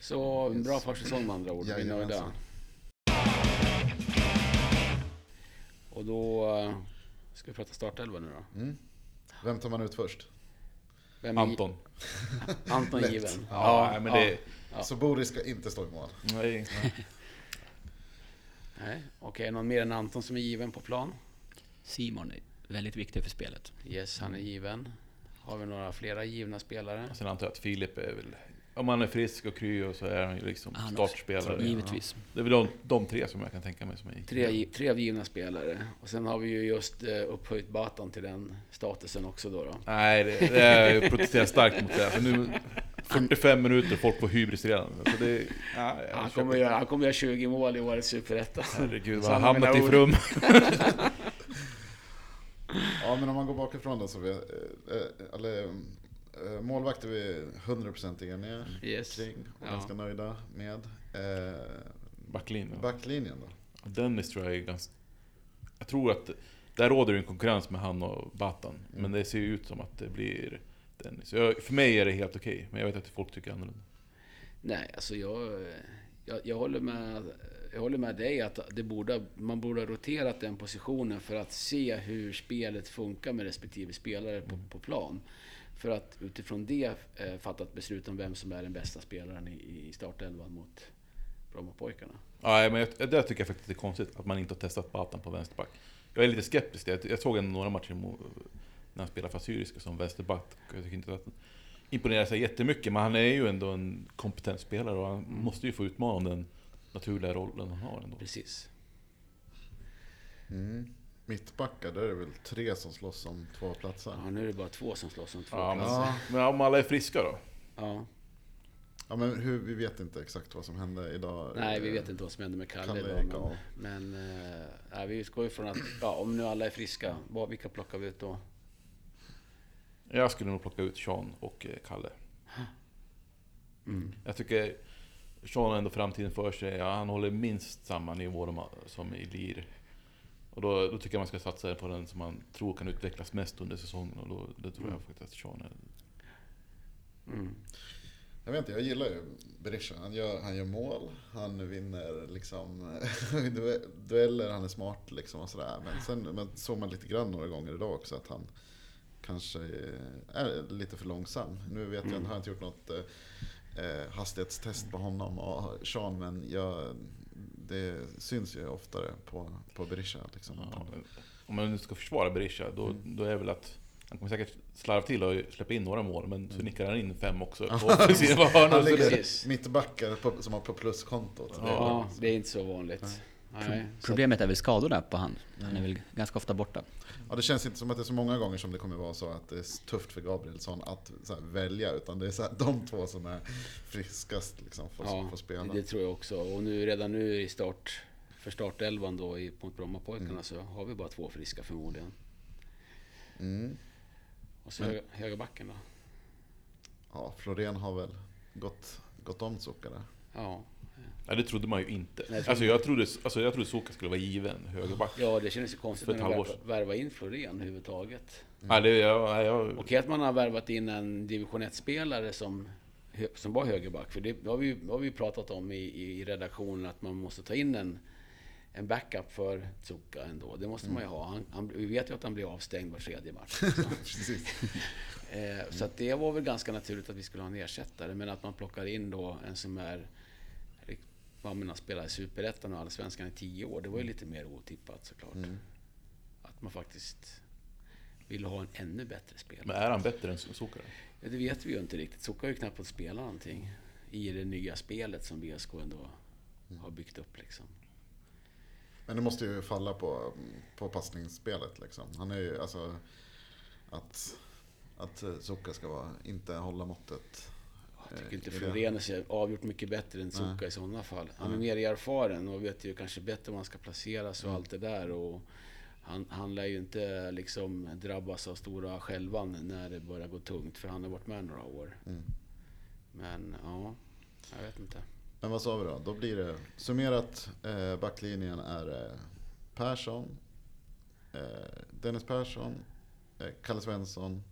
Så en bra försäsong med andra ord. Vi är nöjda. Och då eh, ska vi prata startelva nu då. Mm. Vem tar man ut först? Vem är- Anton. Anton given. Ja, nej, men det... Ja. Så Boris ska inte stå i mål. Nej. Nej, okej. någon mer än Anton som är given på plan? Simon är väldigt viktig för spelet. Yes, han är given. Har vi några flera givna spelare? Sen antar jag att Filip är väl... Om han är frisk och kry och så är han ju liksom Han också. startspelare. Givetvis. Det är väl de, de tre som jag kan tänka mig som är Tre, tre givna spelare. Och sen har vi ju just eh, upphöjt Batan till den statusen också då. då. Nej, det, det är, jag protesterar starkt mot det. Alltså nu, 45 minuter folk får hybris redan. Alltså det, ja, Han kommer, göra, han kommer göra 20 mål i årets superetta. Herregud, Så vad han hamnat i frum. Ja, men om man går bakifrån då så vi, eh, eh, eller, eh, målvakt är vi 100% eniga Yes. kring och Ja. ganska nöjda med. Eh, Backlinjen. backlinjen då? Dennis tror jag är ganska... Jag tror att där råder det en konkurrens med han och Batan. Mm. Men det ser ju ut som att det blir Dennis. Jag, för mig är det helt okej, men jag vet att folk tycker annorlunda. Nej, alltså jag, jag, jag, håller med, jag håller med dig att det borde, man borde ha roterat den positionen för att se hur spelet funkar med respektive spelare på, på plan. För att utifrån det eh, fatta ett beslut om vem som är den bästa spelaren i, i startelvan mot Brommapojkarna. Ja, men jag, det tycker jag faktiskt är konstigt, att man inte har testat Batan på vänsterback. Jag är lite skeptisk till det. Jag såg ändå några matcher när han spelade för Assyriska som vänsterback. Jag tycker inte att han imponerar sig jättemycket, men han är ju ändå en kompetent spelare och han måste ju få utmana om den naturliga rollen han har ändå. Precis. Mm. Mittbackar, där är det väl tre som slåss om två platser. Ja, nu är det bara två som slåss om två Ja, men, platser. men om alla är friska då? Ja. Ja, men hur, vi vet inte exakt vad som hände idag. Nej, vi vet inte vad som händer med Kalle, Kalle idag. Men, men eh, nej, vi utgår ju från att ja, om nu alla är friska, vad, vilka plockar vi ut då? Jag skulle nog plocka ut Sean och eh, Kalle. Mm. Jag tycker Sean har ändå framtiden för sig. Ja, han håller minst samma nivå har- som i Lir. Och då, då tycker jag man ska satsa på den som man tror kan utvecklas mest under säsongen. Och då, det tror jag faktiskt att Sean är. Mm. Jag vet inte, jag gillar ju Berisha. Han gör, han gör mål, han vinner liksom du- dueller, han är smart liksom och sådär. Men sen men såg man lite grann några gånger idag också att han kanske är lite för långsam. Nu vet jag, har jag inte gjort något eh, hastighetstest på honom och Sean, men jag, det syns ju oftare på, på Berisha. Liksom. Ja, om man nu ska försvara Berisha, då, då är det väl att han kommer säkert slarva till och släppa in några mål, men så nickar han in fem också. Han ligger mittbackar som har på pluskontot. Ja, det är inte så vanligt. Nej, Problemet är väl skadorna på han. Han är väl ganska ofta borta. Ja, det känns inte som att det är så många gånger som det kommer vara så att det är tufft för Gabrielsson att välja. Utan det är så här, de två som är friskast liksom, får, Ja, får spela. det tror jag också. Och nu, redan nu i start, för startelvan då i, mot Brommapojkarna Mm. så har vi bara två friska förmodligen. Mm. Och så Men- höga, högerbacken då. Ja, Florén har väl gått, gått om Zucca där. Ja. Ja, det trodde man ju inte. Nej, jag alltså, jag trodde, alltså, jag trodde Soka skulle vara given högerback. ja, det kändes ju konstigt när de halvår värva, in Florén överhuvudtaget. Nej, det, jag, nej, jag, Okej att man har värvat in en division 1-spelare som, som var högerback. För det har vi ju har vi pratat om i, i, redaktionen att man måste ta in en, en backup för Zucca ändå. Det måste man ju ha. Han, han, vi vet ju att han blir avstängd var tredje match. Precis. Eh, så att det var väl ganska naturligt att vi skulle ha en ersättare. Men att man plockar in då en som är... Man har spelat i Superettan och Allsvenskan i tio år. Det var ju lite mer otippat såklart. Mm. Att man faktiskt ville ha en ännu bättre men spelare. är han bättre än Soka? Ja, det vet vi ju inte riktigt. Zucca har ju knappt fått spela någonting i det nya spelet som VSK ändå har byggt upp liksom. Men det måste ju falla på, på passningsspelet. Liksom. Han är ju alltså... Att, att Zucca ska vara, inte hålla måttet. Jag tycker eh, inte. Florenus är avgjort mycket bättre än Zucca i sådana fall. Han är mer erfaren och vet ju kanske bättre var han ska placeras och allt det där. Och han, han lär ju inte liksom drabbas av stora skälvan när det börjar gå tungt, för han har varit med några år. Mm. Men ja, jag vet inte. Men vad sa vi då? Då blir det summerat eh, backlinjen är eh, Persson, eh, Dennis Persson, eh, Kalle Svensson,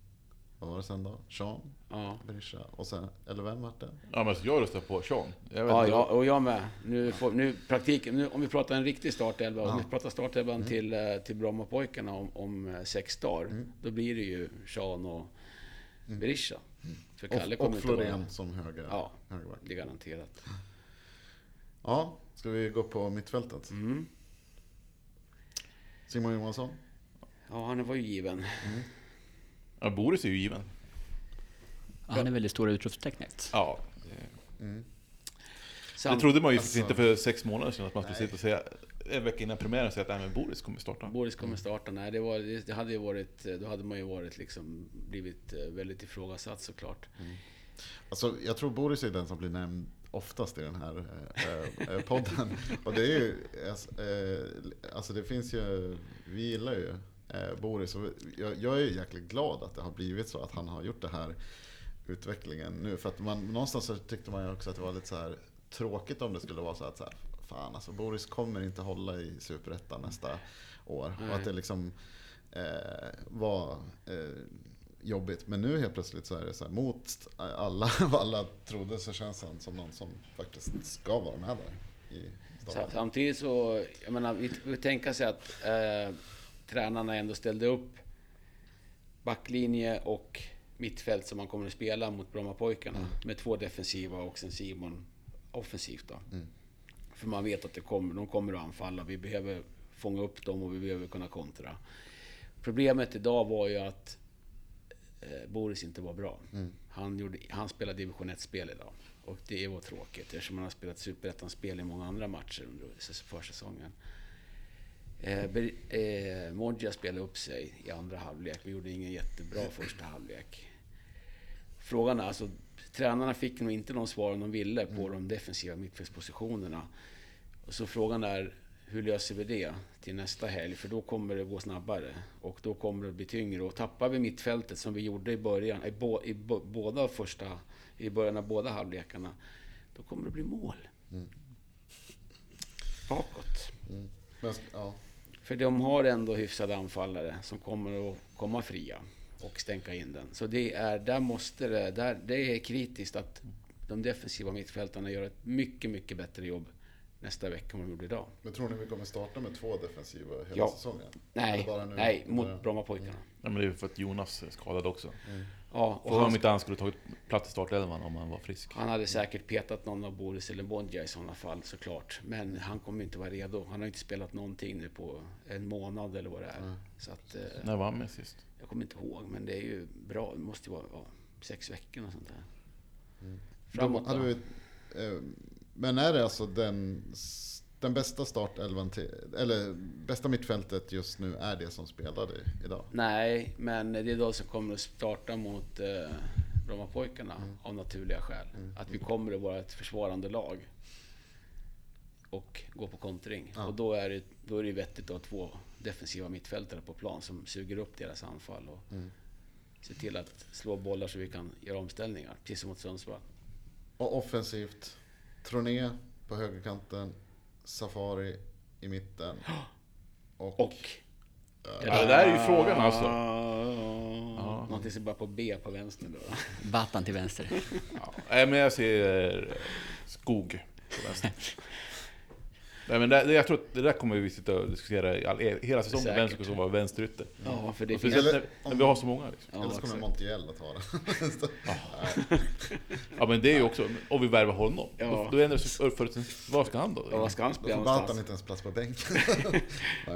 vad var det sen då? Sean, Ja. Berisha och sen, eller vem vart det? Ja, men jag röstar på Sean. Jag vet Ja, inte. ja, och jag med. Nu, får, nu praktiken, nu, om vi pratar en riktig startelva, om Ja. vi pratar startelvan till, eh, till Brommapojkarna om, om eh, sex dagar, då blir det ju Sean och Berisha. För Kalle Och, kommer och. Florén som höger, Ja. högerback. Det är garanterat. Ja, ska vi gå på mittfältet? Mm. Simon Johansson? Ja, han var ju given. Ja, Boris är ju given. Ja, Han är väl det stora utropstecknet. Ja. Det, Mm. det Sam, trodde man ju Alltså- inte för sex månader sedan, att man skulle sitta och säga en vecka innan premiären säga att nej, men Boris kommer starta. Boris kommer starta. Nej, det, var, det, det hade ju varit... Då hade man ju varit liksom blivit eh, väldigt ifrågasatt såklart. Alltså, jag tror Boris är den som blir nämnd oftast i den här eh, eh, podden. Och det är ju, alltså, eh, alltså det finns ju, vi gillar ju eh, Boris och jag, jag är ju jäkligt glad att det har blivit så att han har gjort det här utvecklingen nu. För att man, någonstans så tyckte man ju också att det var lite så här tråkigt om det skulle vara så att så här, fan alltså Boris kommer inte hålla i Superettan nästa år. Och att det liksom eh, var eh, jobbigt. Men nu helt plötsligt så är det så här, mot alla vad alla trodde så känns han som någon som faktiskt ska vara med där. I. Samtidigt så, jag menar, vi, vi tänker sig att eh, tränarna ändå ställde upp backlinje och mittfält som man kommer att spela mot Brommapojkarna. Med två defensiva och sen Simon offensivt då. För man vet att det kommer, de kommer att anfalla. Vi behöver fånga upp dem och vi behöver kunna kontra. Problemet idag var ju att eh, Boris inte var bra. Han, gjorde, han spelade division 1-spel idag. Och det var tråkigt eftersom han har spelat superettan-spel i många andra matcher under säs- försäsongen. Eh, Ber- eh, Modja spelade upp sig i andra halvlek. Vi gjorde ingen jättebra första halvlek. Frågan är alltså, tränarna fick nog inte de svaren de ville på de defensiva mittfältspositionerna. Och så frågan är, hur löser vi det till nästa helg? För då kommer det gå snabbare och då kommer det bli tyngre. Och tappar vi mittfältet som vi gjorde i början, i, bo, i bo, båda första, i början av båda halvlekarna, då kommer det bli mål. Bakåt. Men, ja. För de har ändå hyfsade anfallare som kommer att komma fria och stänka in den. Så det är, där måste det, där, det är kritiskt att de defensiva mittfältarna gör ett mycket, mycket bättre jobb nästa vecka än vad de gjorde idag. Men tror ni vi kommer starta med två defensiva hela Ja. säsongen? Nej, Eller bara nu? nej, Ja. mot Brommapojkarna. Ja, men det är ju för att Jonas är skadad också. Ja, Och och om inte han skulle tagit plats i startelvan om han var frisk. han hade säkert petat någon av Boris eller Bonja i sådana fall såklart. Men han kommer inte vara redo. Han har inte spelat någonting nu på en månad eller vad det är. Så att, eh, När var han med sist? jag kommer inte ihåg, men det är ju bra. Det måste ju vara ja, sex veckor och sånt där. Framåt Då hade vi, eh, men är det alltså den, den bästa startelvan till, eller bästa mittfältet just nu är det som spelade idag? Nej, men det är de som kommer att starta mot eh, Brommapojkarna av naturliga skäl. Att vi kommer att vara ett försvarande lag. Och gå på kontring. Ja. Och då är, det, då är det vettigt att ha två defensiva mittfältare på plan som suger upp deras anfall och ser till att slå bollar så vi kan göra omställningar. Precis som mot Sundsvall. Och offensivt, Troné på högerkanten, Safari i mitten. Och, Och... Ja, det där är ju frågan alltså. Ja. Någonting som börjar på B på vänster då. Batan till vänster. Ja. Men jag ser eh, skog på vänster. Nej, men det, jag tror att det där kommer vi sitta och diskutera all, hela säsongen. Säkert. Vem som ska vara vänsterytter. Ja, för det finns... Eller när, vi har så många. Liksom. Ja, eller så kommer. Montiel att ha det. Ja men det är ju också, om vi värvar honom. Ja. Då, då ändrar sig förutsättningen. Vad ska han då? Ja, vad ska han Då spela får Batan någonstans? inte ens plats på bänken.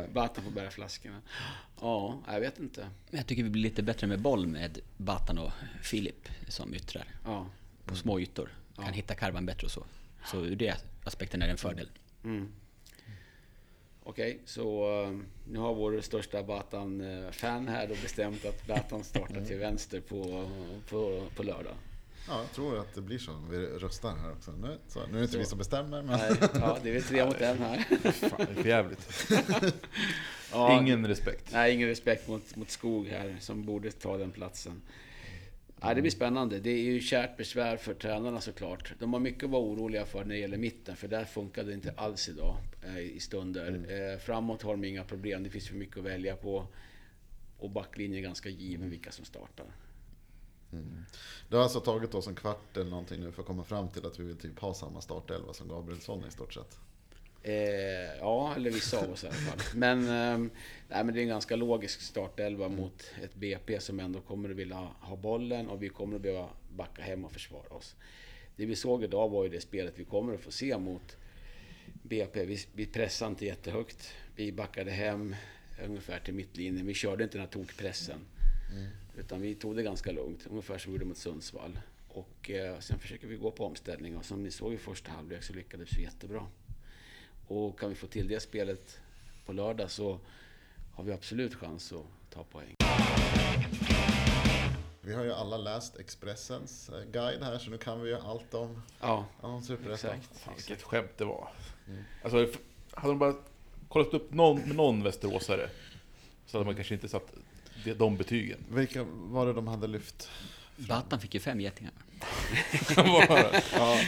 Batan får bära flaskorna. Ja, jag vet inte. Jag tycker vi blir lite bättre med boll med Batan och Filip som yttrar. Ja. På små ytor. Kan Ja. hitta karvan bättre och så. Så ur det aspekten är det en fördel. Mm. Okej, så eh, nu har vår största Batan-fan här då bestämt att Batan startar till vänster på, på, på lördag. Ja, jag tror att det blir så. Vi röstar här också. Nu, så, nu är det inte Så. vi som bestämmer, men... Nej, ja, det är väl tre mot en här. Fan, det är jävligt. Ja, Ingen respekt. Nej, ingen respekt mot, mot Skog här som borde ta den platsen. Ja, det blir spännande. Det är ju kärt besvär för tränarna såklart. De har mycket att vara oroliga för när det gäller mitten, för där funkade det inte alls idag eh, i stunder. Eh, framåt har de inga problem, det finns för mycket att välja på. Och backlinjen är ganska given vilka som startar. Det har alltså tagit oss en kvart eller någonting nu för att komma fram till att vi vill typ ha samma startelva som Gabrielsson i stort sett. Eh, ja, eller vissa av oss i alla fall. Men, eh, nej, men det är en ganska logisk startelva mot ett BP som ändå kommer att vilja ha bollen och vi kommer att behöva backa hem och försvara oss. Det vi såg idag var ju det spelet vi kommer att få se mot BP. Vi, vi pressade inte jättehögt. Vi backade hem ungefär till mittlinjen. Vi körde inte den här tokpressen. Utan vi tog det ganska lugnt, ungefär som vi gjorde mot Sundsvall. Och eh, sen försöker vi gå på omställning och som ni såg i första halvlek så lyckades vi jättebra. Och kan vi få till det spelet på lördag så har vi absolut chans att ta poäng. Vi har ju alla läst Expressens eh, guide här, så nu kan vi ju allt om, Ja, om Superettan. exakt. Fan, vilket skämt det var. Alltså, f- hade de bara kollat upp någon, med någon västeråsare så hade man kanske inte satt de, de betygen. Vilka var det de hade lyft? Batan fick ju fem getingar. ja.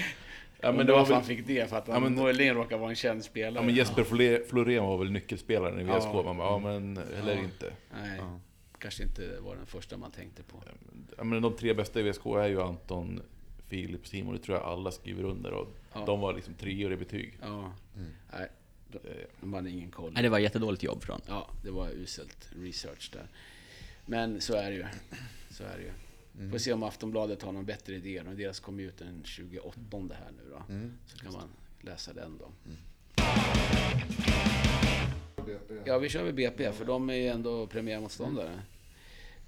Ja, men det var varför han fick det? För att han Ja, men- möjligen råkar vara en känd spelare. ja, men Jesper Florén var väl nyckelspelaren i VSK. Ja. Man bara, ja men eller Ja. inte. Nej, Ja. kanske inte var den första man tänkte på. Ja, men de tre bästa i VSK är ju Anton, Filip, Simon. Det tror jag alla skriver under. Och Ja. De var liksom treor i betyg. Ja, nej, de, Eh, de hade ingen koll. Nej, det var jättedåligt jobb från. Ja, det var uselt research där. Men så är det ju. Så är det ju. Får se om Aftonbladet har någon bättre idé. Och deras kom ut den 28 här nu då. Mm. Så kan man läsa den då. BP. Ja, vi kör med BP för de är ju ändå premiärmotståndare.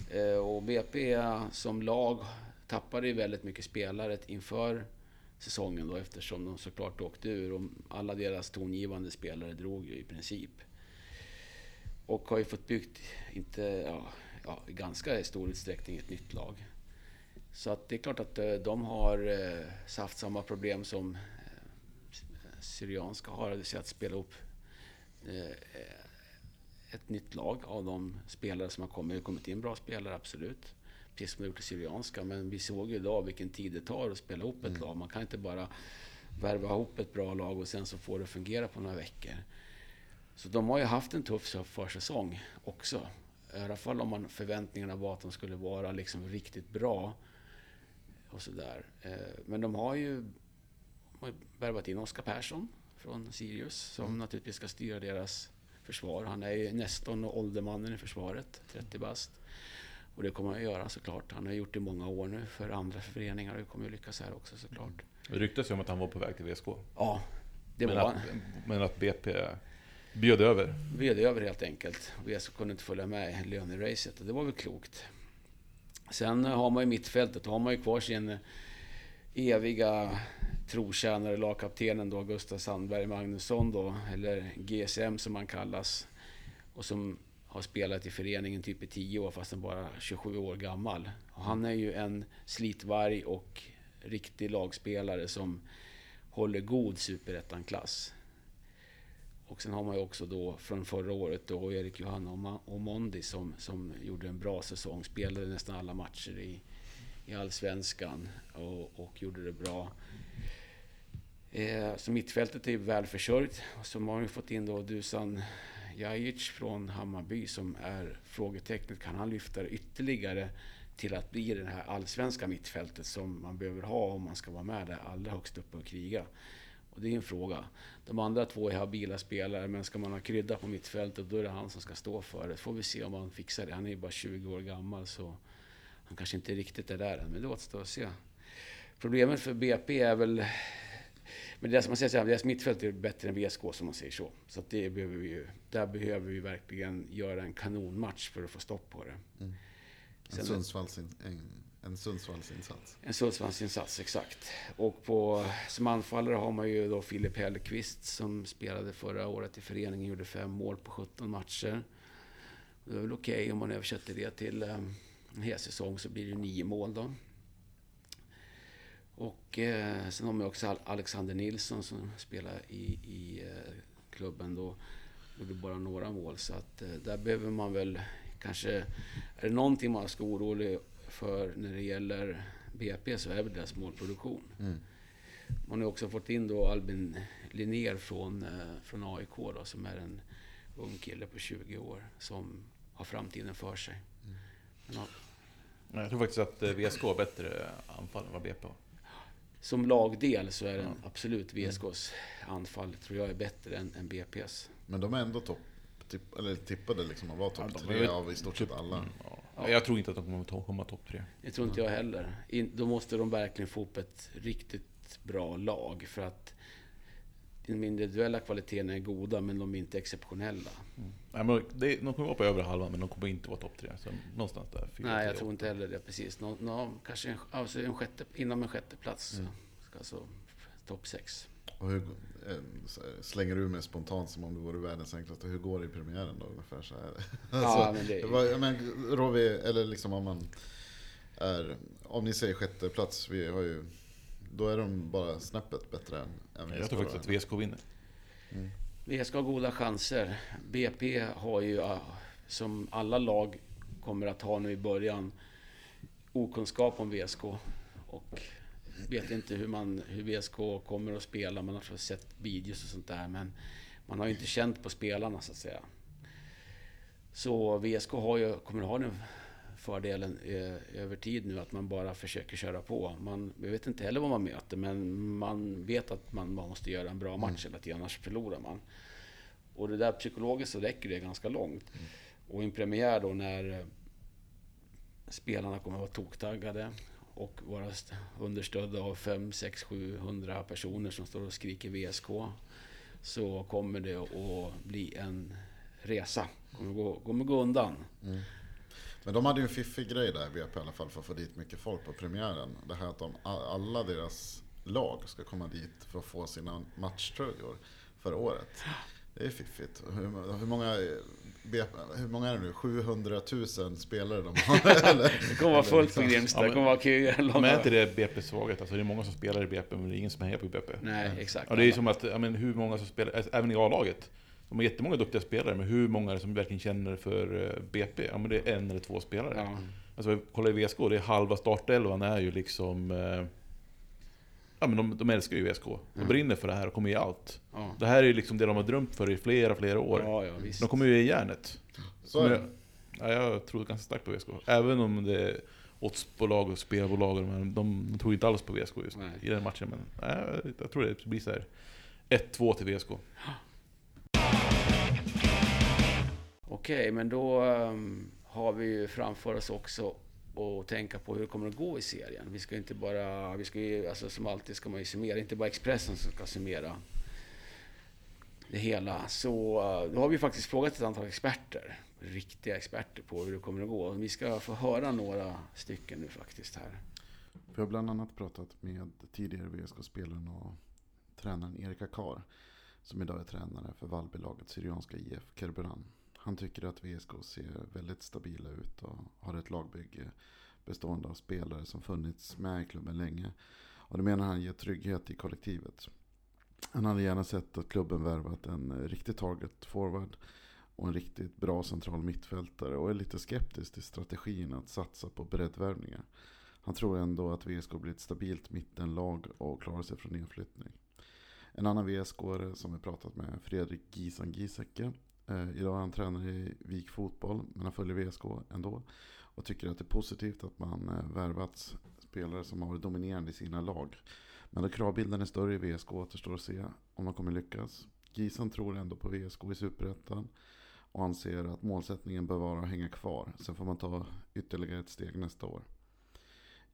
Eh, Och BP som lag tappade ju väldigt mycket spelare inför säsongen då eftersom de såklart åkte ur och alla deras tongivande spelare drog ju i princip. Och har ju fått byggt, inte, ja, ja, i ganska stor utsträckning ett nytt lag. Så att det är klart att eh, de har eh, haft samma problem som eh, Syrianska har, det vill säga att spela upp ett nytt lag av de spelare som har kommit. Det har kommit in bra spelare, absolut. Precis som det gjort i Syrianska. Men vi såg ju idag vilken tid det tar att spela ihop ett lag. Man kan inte bara värva ihop ett bra lag och sen så får det fungera på några veckor. Så de har ju haft en tuff försäsong också. I alla fall om man förväntningarna var att de skulle vara liksom riktigt bra. Och sådär. Eh, Men de har ju värvat in Oskar Persson från Sirius som naturligtvis ska styra deras försvar. Han är ju nästan och åldermannen i försvaret, 30 bast. Och det kommer han att göra såklart. Han har gjort det i många år nu för andra föreningar och det kommer att lyckas här också såklart. Det ryktas ju om att han var på väg till VSK. Ja, det men, var att, han. men att BP bjöd över. bjöd över helt enkelt. VSK kunde inte följa med i löneracet och det var väl klokt. Sen har man ju mittfältet, har man ju kvar sin eh, eviga trotjänare, lagkaptenen då, Gustav Sandberg Magnusson då, eller GSM som han kallas. Och som har spelat i föreningen typ i 10 år fast han bara är 27 år gammal. Och han är ju en slitvarg och riktig lagspelare som håller god superettan-klass. Och sen har man ju också då från förra året då Erik Johanna Omondi som, som gjorde en bra säsong. Spelade nästan alla matcher i, i Allsvenskan och, och gjorde det bra. Eh, så mittfältet är välförsörjt. Och så har man ju fått in då Dusan Jajic från Hammarby som är frågetecknet. Kan han lyfta det ytterligare till att bli det här allsvenska mittfältet som man behöver ha om man ska vara med där allra högst upp och kriga? Och det är en fråga. De andra två är habila spelare, men ska man ha krydda på mittfältet då är det han som ska stå för det. Får vi se om han fixar det. Han är ju bara 20 år gammal så han kanske inte riktigt är där än, men det återstår att se. Problemet för BP är väl... Men det som man säger så här, deras mittfält är bättre än VSK som man säger så. Så det behöver vi ju, där behöver vi verkligen göra en kanonmatch för att få stopp på det. En, Sen- Sundsvalls, en, en en Sundsvallsinsats. En Sundsvallsinsats, exakt. Och på, som anfallare har man ju då Filip Hellqvist som spelade förra året i föreningen, gjorde fem mål på 17 matcher. Det är väl okej om man översätter det till eh, en hel säsong så blir det nio mål då. Och eh, sen har man också Alexander Nilsson som spelar i, i eh, klubben då. Gjorde bara några mål så att eh, där behöver man väl kanske... Är det någonting man ska vara orolig för när det gäller BP så är det deras målproduktion. Mm. Man har också fått in då Albin Linnér från, eh, från AIK då, som är en ung kille på 20 år som har framtiden för sig. Men, ja, Jag tror faktiskt att eh, VSK har bättre anfall än vad BP har. som lagdel så är den absolut VSKs anfall tror jag är bättre än, än BP's. Men de är ändå topp, tipp, eller tippade liksom att vara topp Ja, tre av i stort sett alla. Mm, ja. Jag tror inte att de kommer att komma topp tre. Det tror inte jag heller. In, då måste de verkligen få upp ett riktigt bra lag för att de individuella kvaliteterna är goda men de är inte exceptionella. Nej, men det, de kommer vara på övre halvan, men de kommer inte vara topp tre. Så någonstans där. fyra, Nej, tre, jag tror åtta. inte heller det. Precis. Nå, nå, kanske en, alltså en sjätte, inom en sjätte plats. Mm. Ska alltså topp sex. Och hur, eh, slänger du med spontant som om det vore världens enklaste. Hur går det i premiären då ungefär så här? Ja, men det- ja, men Rovi, eller liksom om man är, om ni säger sjätte plats, vi har ju, då är de bara snäppet bättre än, än Jag tror faktiskt att VSK vinner. Vi ska ha goda chanser. BP har ju, som alla lag kommer att ha nu i början, okunskap om VSK. Och vet inte hur, man, hur VSK kommer att spela. Man har sett videos och sånt där, men man har ju inte känt på spelarna så att säga. Så VSK har ju, kommer att ha den fördelen eh, över tid nu att man bara försöker köra på. Man vi vet inte heller vad man möter, men man vet att man, måste göra en bra match hela tiden, annars förlorar man. Och det där psykologiskt så räcker det ganska långt. Och i en premiär då när eh, spelarna kommer att vara toktaggade och vara understödda av 5, 6, 700 personer som står och skriker VSK. Så kommer det att bli en resa. Kommer gå, kommer gå undan. Mm. Men de hade ju en fiffig grej där, BP i alla fall, för att få dit mycket folk på premiären. Det här att de, alla deras lag ska komma dit för att få sina matchtröjor för året. Det är fiffigt. Hur, hur, många, hur många är det nu? 700 000 spelare de har? Eller? Det kommer vara fullt på Grimsta. Ja, Det kommer vara köer. Men är inte det BP's svaghet? Alltså det är många som spelar i BP, men det är ingen som hejar på BP. Nej, exakt. Ja, det är som att, ja, men hur många som spelar, även i A-laget. De har jättemånga duktiga spelare, men hur många är det som verkligen känner för eh, BP? Ja men det är en eller två spelare. Ja. Alltså kolla i VSK, det är halva startelvan är ju liksom... Ja men de, de älskar ju VSK. De Mm. brinner för det här och kommer ge allt. Ja, Det här är ju liksom det de har drömt för i flera, flera år. ja, ja visst. De kommer ju ge järnet. Så är det. Ja, jag tror ganska starkt på VSK. Även om det är oddsbolag och spelbolag, de, här, de, de tror inte alls på VSK just Nej. i den matchen. Men nej, jag tror det blir så här 1-2 till VSK. Okej, men då ehm, har vi ju framför oss också och tänka på hur det kommer att gå i serien. Vi ska inte bara, vi ska ju, alltså som alltid ska man ju summera, inte bara Expressen som ska summera det hela. Så eh, då har vi faktiskt frågat ett antal experter, riktiga experter på hur det kommer att gå. Vi ska få höra några stycken nu faktiskt här. Vi har bland annat pratat med tidigare VSK-spelaren och tränaren Erik Akar. Som idag är tränare för Vallbylaget Syrianska IF Kerberan. Han tycker att VSK ser väldigt stabila ut och har ett lagbygge bestående av spelare som funnits med i klubben länge. Och det menar han ger trygghet i kollektivet. Han hade gärna sett att klubben värvat en riktig target forward och en riktigt bra central mittfältare och är lite skeptisk till strategin att satsa på breddvärvningar. Han tror ändå att VSK blir ett stabilt mittenlag och klarar sig från nedflyttning. En annan VSK-are som vi pratat med är Fredrik Gisan Giesecke. Eh, idag är han tränare i Vik Fotboll, men han följer VSK ändå. Och tycker att det är positivt att man eh, värvat spelare som har varit dominerande i sina lag. Men då kravbilden är större i VSK återstår att se om de kommer lyckas. Gisan tror ändå på VSK i Superettan. Och anser att målsättningen bör vara att hänga kvar. Sen får man ta ytterligare ett steg nästa år.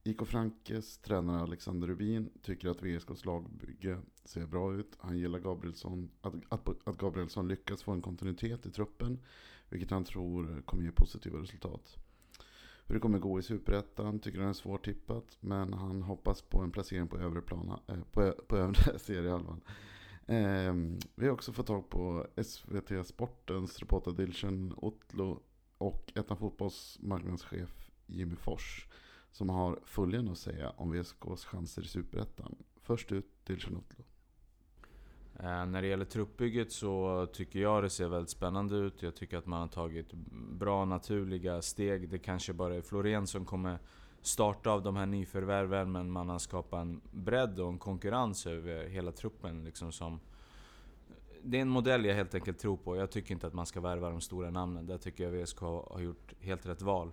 IK Frankes tränare Alexander Rubin tycker att VSKs lagbygge ser bra ut. Han gillar Gabrielsson, att, att, att Gabrielsson lyckas få en kontinuitet i truppen. Vilket han tror kommer ge positiva resultat. Hur det kommer gå i Superettan tycker han är svårtippat. Men han hoppas på en placering på övre, plan, eh, på, på övre seriehalvan. Eh, vi har också fått tag på SVT Sportens reporter Dilshan Otlo och Ettan Fotbolls marknadschef Jimmy Fors som har följande att säga om VSKs chanser i Superettan. Först ut till Chanotlo. Eh, när det gäller truppbygget så tycker jag det ser väldigt spännande ut. Jag tycker att man har tagit bra naturliga steg. Det kanske bara är Florén som kommer starta av de här nyförvärven men man har skapat en bredd och en konkurrens över hela truppen. Liksom som det är en modell jag helt enkelt tror på. Jag tycker inte att man ska värva de stora namnen. Där tycker jag VSK har gjort helt rätt val.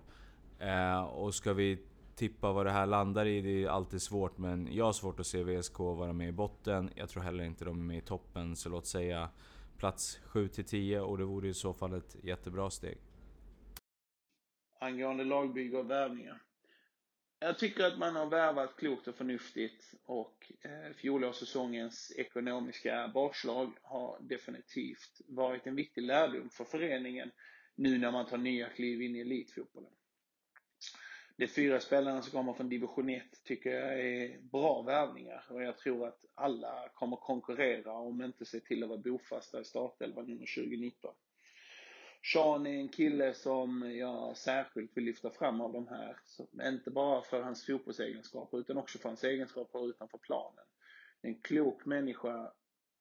Eh, och ska vi tippa vad det här landar i, det är alltid svårt. Men jag har svårt att se VSK vara med i botten. Jag tror heller inte de är med i toppen. Så låt säga plats 7-10 och det vore i så fall ett jättebra steg. angående lagbygge och värvningar. Jag tycker att man har värvat klokt och förnuftigt och eh, fjolårssäsongens ekonomiska bakslag har definitivt varit en viktig lärdom för föreningen nu när man tar nya kliv in i elitfotbollen. De fyra spelarna som kommer från division 1 tycker jag är bra värvningar och jag tror att alla kommer konkurrera om inte se till att vara bofasta i startelvan under 2019. Sean är en kille som jag särskilt vill lyfta fram av de här. Så, inte bara för hans fotbollsegenskaper utan också för hans egenskaper utanför planen. En klok människa,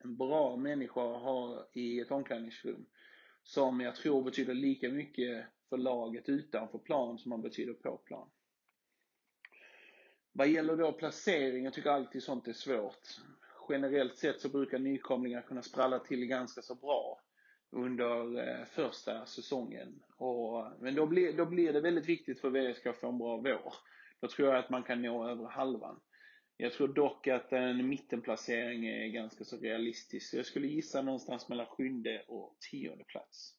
en bra människa att ha i ett omklädningsrum. Som jag tror betyder lika mycket för laget utanför plan som man betyder på plan. Vad gäller då placering, jag tycker alltid sånt är svårt. Generellt sett så brukar nykomlingar kunna spralla till ganska så bra under eh, första säsongen. Och, men då blir, då blir det väldigt viktigt för VSK att få en bra vår. Då tror jag att man kan nå över halvan. Jag tror dock att en mittenplacering är ganska så realistisk. Jag skulle gissa någonstans mellan sjunde och tionde plats.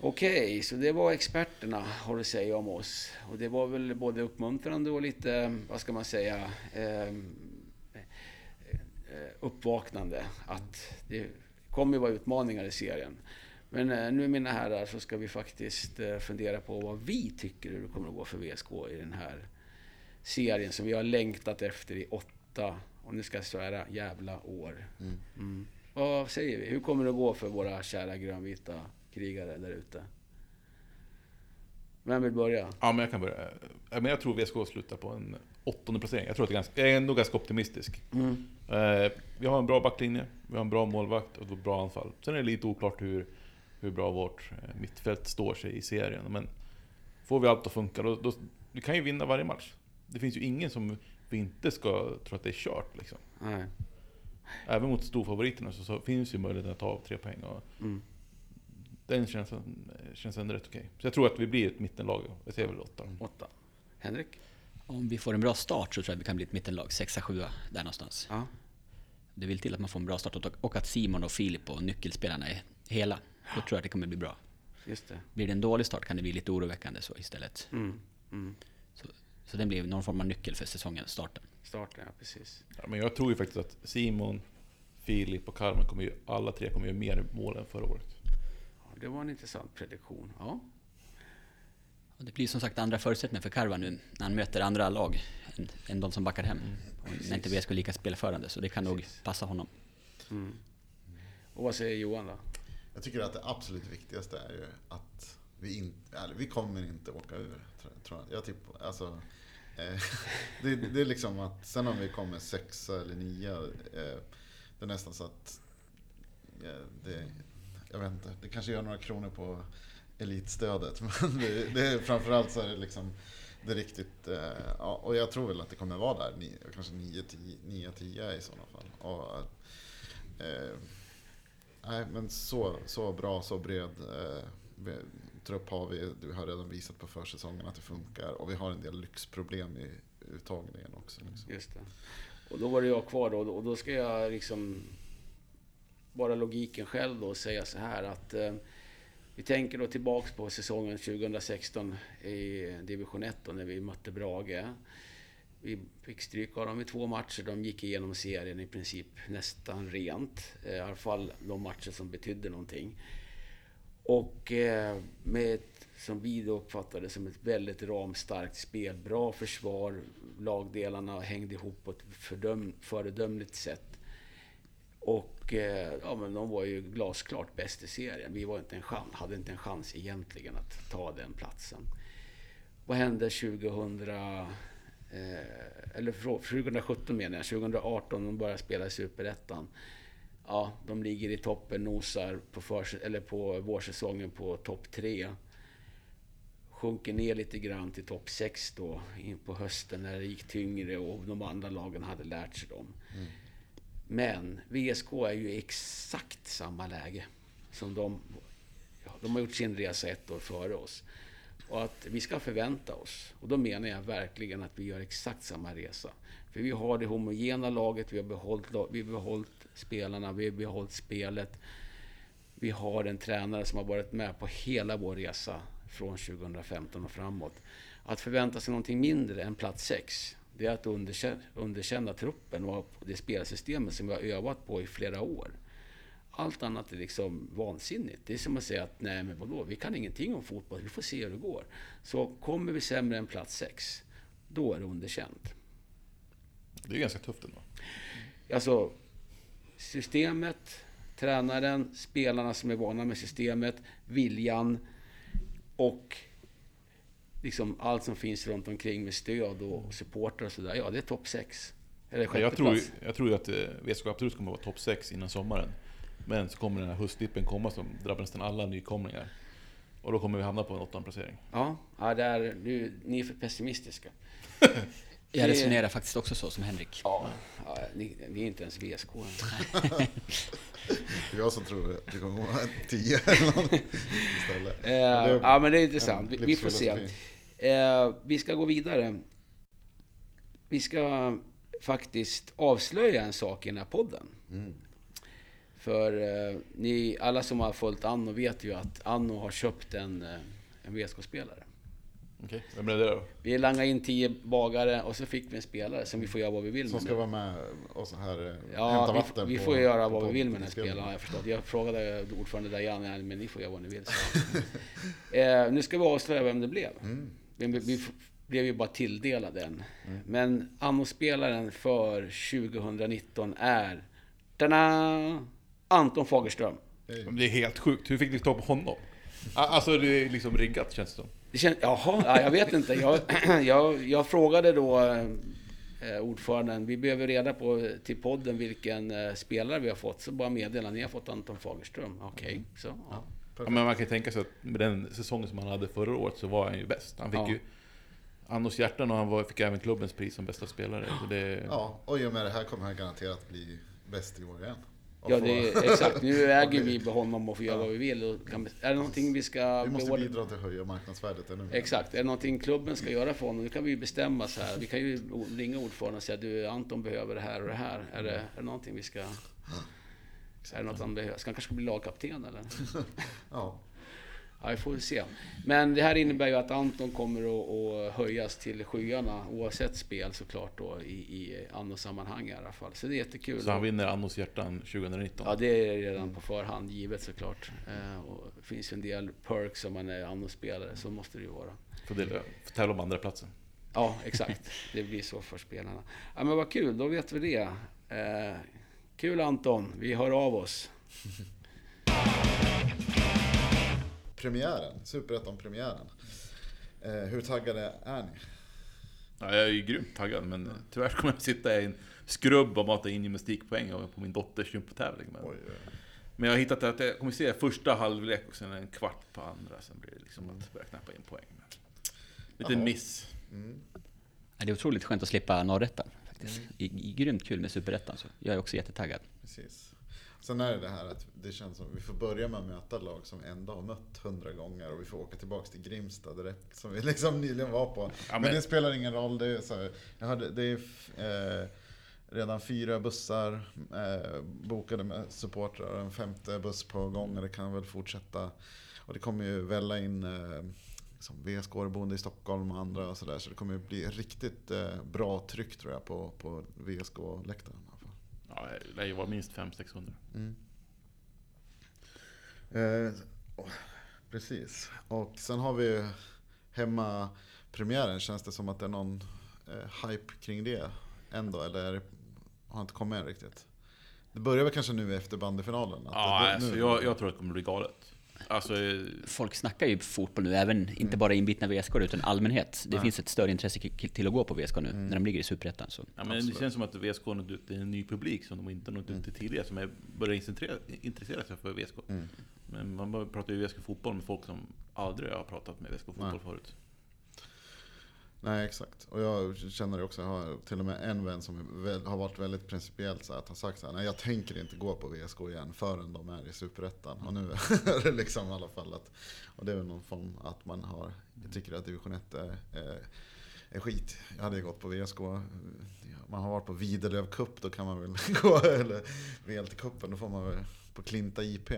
Okej, så det var experterna har att säga om oss. Och det var väl både uppmuntrande och lite, vad ska man säga, eh, uppvaknande. Att det kommer ju vara utmaningar i serien. Men eh, nu mina herrar så ska vi faktiskt eh, fundera på vad vi tycker hur det kommer att gå för VSK i den här serien som vi har längtat efter i åtta, och nu ska jag svära, jävla år. Mm. Vad säger vi? Hur kommer det att gå för våra kära grönvita krigare där ute? Vem vill börja? Ja, men jag kan börja. Men jag tror VSK slutar på en åttonde placering. Jag, tror att det är ganska, jag är ändå ganska optimistisk. Mm. Eh, vi har en bra backlinje, vi har en bra målvakt och ett bra anfall. Sen är det lite oklart hur, hur bra vårt eh, mittfält står sig i serien. Men får vi allt att funka, då, då vi kan ju vinna varje match. Det finns ju ingen som vi inte ska tro att det är kört. Liksom. Nej. Även mot storfavoriterna så, så finns ju möjligheten att ta av tre poäng. Och Mm. Den känns, känns ändå rätt okej. Så jag tror att vi blir ett mittenlag. Jag säger väl åtta. Åtta. Henrik? Om vi får en bra start så tror jag att vi kan bli ett mittenlag, sexa, sjua, där någonstans. Ja. Det vill till att man får en bra start och- och att Simon och Filip och nyckelspelarna är hela. Då tror jag att det kommer bli bra. Just det. Blir det en dålig start kan det bli lite oroväckande så istället. Mm. Mm. Så, så den blir någon form av nyckel för säsongen, starten. Starten, ja precis. Ja, men jag tror ju faktiskt att Simon, Filip och Carmen kommer ju, alla tre kommer göra mer mål än förra året. Det var en intressant prediktion. Ja. Och det blir som sagt andra förutsättningar för Karva nu när han möter andra lag än, än de som backar hem. Och när inte VSK är lika spelförande, så det kan nog Precis. passa honom. Mm. Och vad säger Johan då? Jag tycker att det absolut viktigaste är ju att vi inte, eller vi kommer inte åka ur. tror- Tror jag. jag tippar, alltså, eh, det, det är liksom att sen om vi kommer sexa eller nia, eh, det är nästan så att eh, det, jag vet inte, det kanske gör några kronor på elitstödet. Men det, det är, framförallt så är det liksom det riktigt, eh, ja, och jag tror väl att det kommer vara där, ni, kanske 9-10 i sådana fall. Och, eh, Nej, men så, så bra, så bred eh, trupp har vi. Du har redan visat på försäsongen att det funkar. Och vi har en del lyxproblem i uttagningen också. Liksom. Just det. Och då var det jag kvar då. Och då ska jag liksom... Bara logiken själv då och säga så här att... Eh, vi tänker då tillbaks på säsongen 2016 i division 1 då, när vi mötte Brage. Vi fick stryk av dem i två matcher. De gick igenom serien i princip nästan rent. Eh, I alla fall de matcher som betydde någonting. Och eh, med ett, som vi då uppfattade som ett väldigt ramstarkt spel. Bra försvar, lagdelarna hängde ihop på ett fördöm, föredömligt sätt. Och eh, ja, men de var ju glasklart bäst i serien. Vi var inte en chans, hade inte en chans egentligen att ta den platsen. Vad hände 2000... Eh, eller 2017 menar jag. 2018, de började spela i Superettan. Ja, de ligger i toppen, nosar på, förs- eller på vårsäsongen på topp tre. Sjunker ner lite grann till topp sex då in på hösten när det gick tyngre och de andra lagen hade lärt sig dem. Mm. Men VSK är ju i exakt samma läge som de. De har gjort sin resa ett år före oss. Och att vi ska förvänta oss. Och då menar jag verkligen att vi gör exakt samma resa. För vi har det homogena laget, vi har behållit, vi har behållit spelarna, vi har behållit spelet. Vi har en tränare som har varit med på hela vår resa från 2015 och framåt. Att förvänta sig någonting mindre än plats sex, det är att underkänna, underkänna truppen och det spelsystemet som vi har övat på i flera år. Allt annat är liksom vansinnigt. Det är som att säga att nej men vadå, vi kan ingenting om fotboll, vi får se hur det går. Så kommer vi sämre än plats sex, då är det underkänt. Det är ganska tufft ändå. Alltså, systemet, tränaren, spelarna som är vana med systemet, viljan och liksom allt som finns runt omkring med stöd och supportrar och sådär. Ja, det är topp sex. Eller Men sjätte Jag tror, plats. jag tror ju att eh, VSK absolut kommer vara topp 6 innan sommaren. Men så kommer den här höstdippen komma som drabbar nästan alla nykomlingar. Och då kommer vi hamna på en åttonde placering. Ja, ja där, nu, ni är för pessimistiska. Jag Det- resonerar faktiskt också så som Henrik. Ja, ja ni, ni är inte ens VSK. Det är jag som tror att det kommer vara 10 eller något istället. Det är ja, men det är intressant. Vi, vi får se. Eh, vi ska gå vidare. Vi ska faktiskt avslöja en sak i den här podden. Mm. För eh, ni, alla som har följt Anno vet ju att Anno har köpt en, eh, en VSK-spelare. Okej, vem är det då? Vi langade in 10 bagare och så fick vi en spelare som vi får göra vad vi vill Som med. ska nu. vara med och så här eh, hämta Ja, vi, vatten vi på- får göra på vad vi vill med den här spelaren, jag förstått. Jag frågade ordförande "Ja, men ni får göra vad ni vill. eh, nu ska vi avslöja vem det blev. Mm. Vi, vi blev ju bara tilldelade en. Men Anno-spelaren för 2019 är... Tada! Anton Fagerström. Det är helt sjukt, hur fick ni tag på honom? Alltså det är liksom riggat känns det som. Det känns, jaha, ja, jag vet inte. Jag, jag, jag frågade då eh, ordföranden, vi behöver reda på till podden vilken eh, spelare vi har fått. Så bara meddela, ni har fått Anton Fagerström. Okej, så. Ja. Ja, men man kan ju tänka sig att med den säsongen som han hade förra året så var han ju bäst. Han fick Ja. ju... Annos hjärtan och han var, fick även klubbens pris som bästa spelare. Så det, Ja, och i och med det här kommer han garanterat bli bäst i år igen. Och Ja, det är, exakt. Nu äger vi honom och får göra Ja. vad vi vill. Och kan, är det någonting vi ska... Vi måste beordra- bidra till att höja marknadsvärdet ännu mer. Exakt. Är det någonting klubben ska göra för honom, nu kan vi ju bestämma så här. Vi kan ju ringa ordföranden och säga du Anton behöver det här och det här. Är det, är det någonting vi ska... Är det något han behöver? Ska han kanske bli lagkapten eller? Ja, Ja, vi får väl se. Men det här innebär ju att Anton kommer att, att höjas till skyarna oavsett spel såklart då i, i anno-sammanhang i alla fall. Så det är jättekul. så han vinner Annos hjärtan 2019. Ja, det är redan på förhand givet såklart. Eh, och det finns ju en del perks om man är anno-spelare, så måste det ju vara. För, det, för tävla om andra platsen. Ja, exakt. Det blir så för spelarna. Ja, men vad kul, då vet vi det. Kul Anton, vi hör av oss. premiären, Superettan-premiären. Eh, hur taggade är ni? Ja, jag är ju grymt taggad, men tyvärr kommer jag sitta i en skrubb och mata in gymnastikpoäng på min dotters gympatävling. Men, men jag har hittat att jag kommer se första halvlek och sen en kvart på andra. Sen blir det liksom att börja knappa in poäng. Men, Jaha. miss. Mm. Det är otroligt skönt att slippa norrettan faktiskt. I, i, grymt kul med superettan så jag är också jättetaggad. Precis. Sen är det det här att det känns som att vi får börja med att möta lag som ändå har mött hundra gånger och vi får åka tillbaka till Grimsta direkt som vi liksom nyligen var på. men, men- det spelar ingen roll. Det är, så här, jag hörde, det är eh, redan fyra bussar eh, bokade med supportrar en femte buss på gång och det kan väl fortsätta. Och det kommer ju välla in eh, som VSK-boende i Stockholm och andra och sådär. Så det kommer bli riktigt eh, bra tryck tror jag på, på VSK-läktaren. Ja, det lär ju vara minst 500-600. Mm. Eh, åh, precis. Och sen har vi hemma premiären. Känns det som att det är någon eh, hype kring det ändå? Eller har inte kommit än riktigt? Det börjar väl kanske nu efter bandyfinalen? Ja, det, alltså, nu- jag, jag tror att det kommer bli galet. Alltså, eh, Folk snackar ju fotboll nu, även inte bara inbitna VSK utan allmänhet. Det Nej. finns ett större intresse till att gå på VSK nu, när de ligger i superettan. Ja, men det känns som att VSK har nått ut till en ny publik som de inte nått ut till tidigare. Som är, börjar intressera, sig för VSK. Mm. Men man pratar ju VSK fotboll med folk som aldrig har pratat med VSK fotboll förut. Nej, exakt. Och jag känner det också. Jag har till och med en vän som har varit väldigt principiellt så att han sagt så här, nej jag tänker inte gå på VSK igen förrän de är i Superettan. Och nu är det liksom i alla fall att, och det är väl någon form att man har, jag tycker att division 1 är, är, är skit. Jag hade ju gått på VSK, man har varit på Videlöv Cup, då kan man väl gå, eller VLT-cupen, då får man väl på Klinta IP.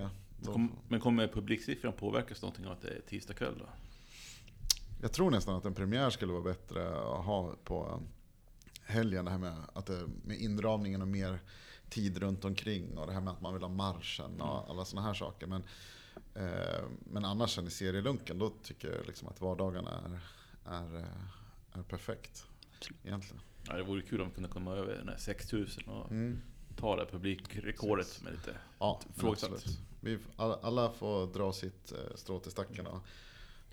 Då, men kommer publiksiffran påverkas någonting av att det är tisdag kväll då? Jag tror nästan att en premiär skulle vara bättre att ha på helgen. Det här med, att det, med inramningen och mer tid runt omkring och det här med att man vill ha marschen och alla sådana här saker. Men, eh, men annars sen i serielunken, då tycker jag liksom att vardagarna är, är, eh, är perfekt. Egentligen. Ja, det vore kul om vi kunde komma över den här 6000 och Mm. ta det publikrekordet som är lite... Ja, absolut. Vi, alla, alla får dra sitt eh, strå till stacken och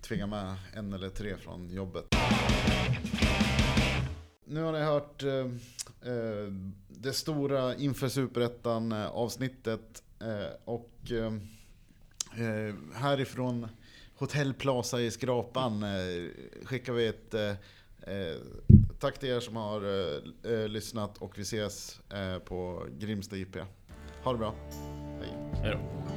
tvinga med en eller tre från jobbet. Nu har ni hört eh, eh det stora inför Superettan eh, avsnittet eh, och eh, eh, härifrån Hotell Plaza i Skrapan eh, skickar vi ett eh, tack till er som har eh, lyssnat och vi ses eh, på Grimsta IP. Ha det bra. Hej. Hej då.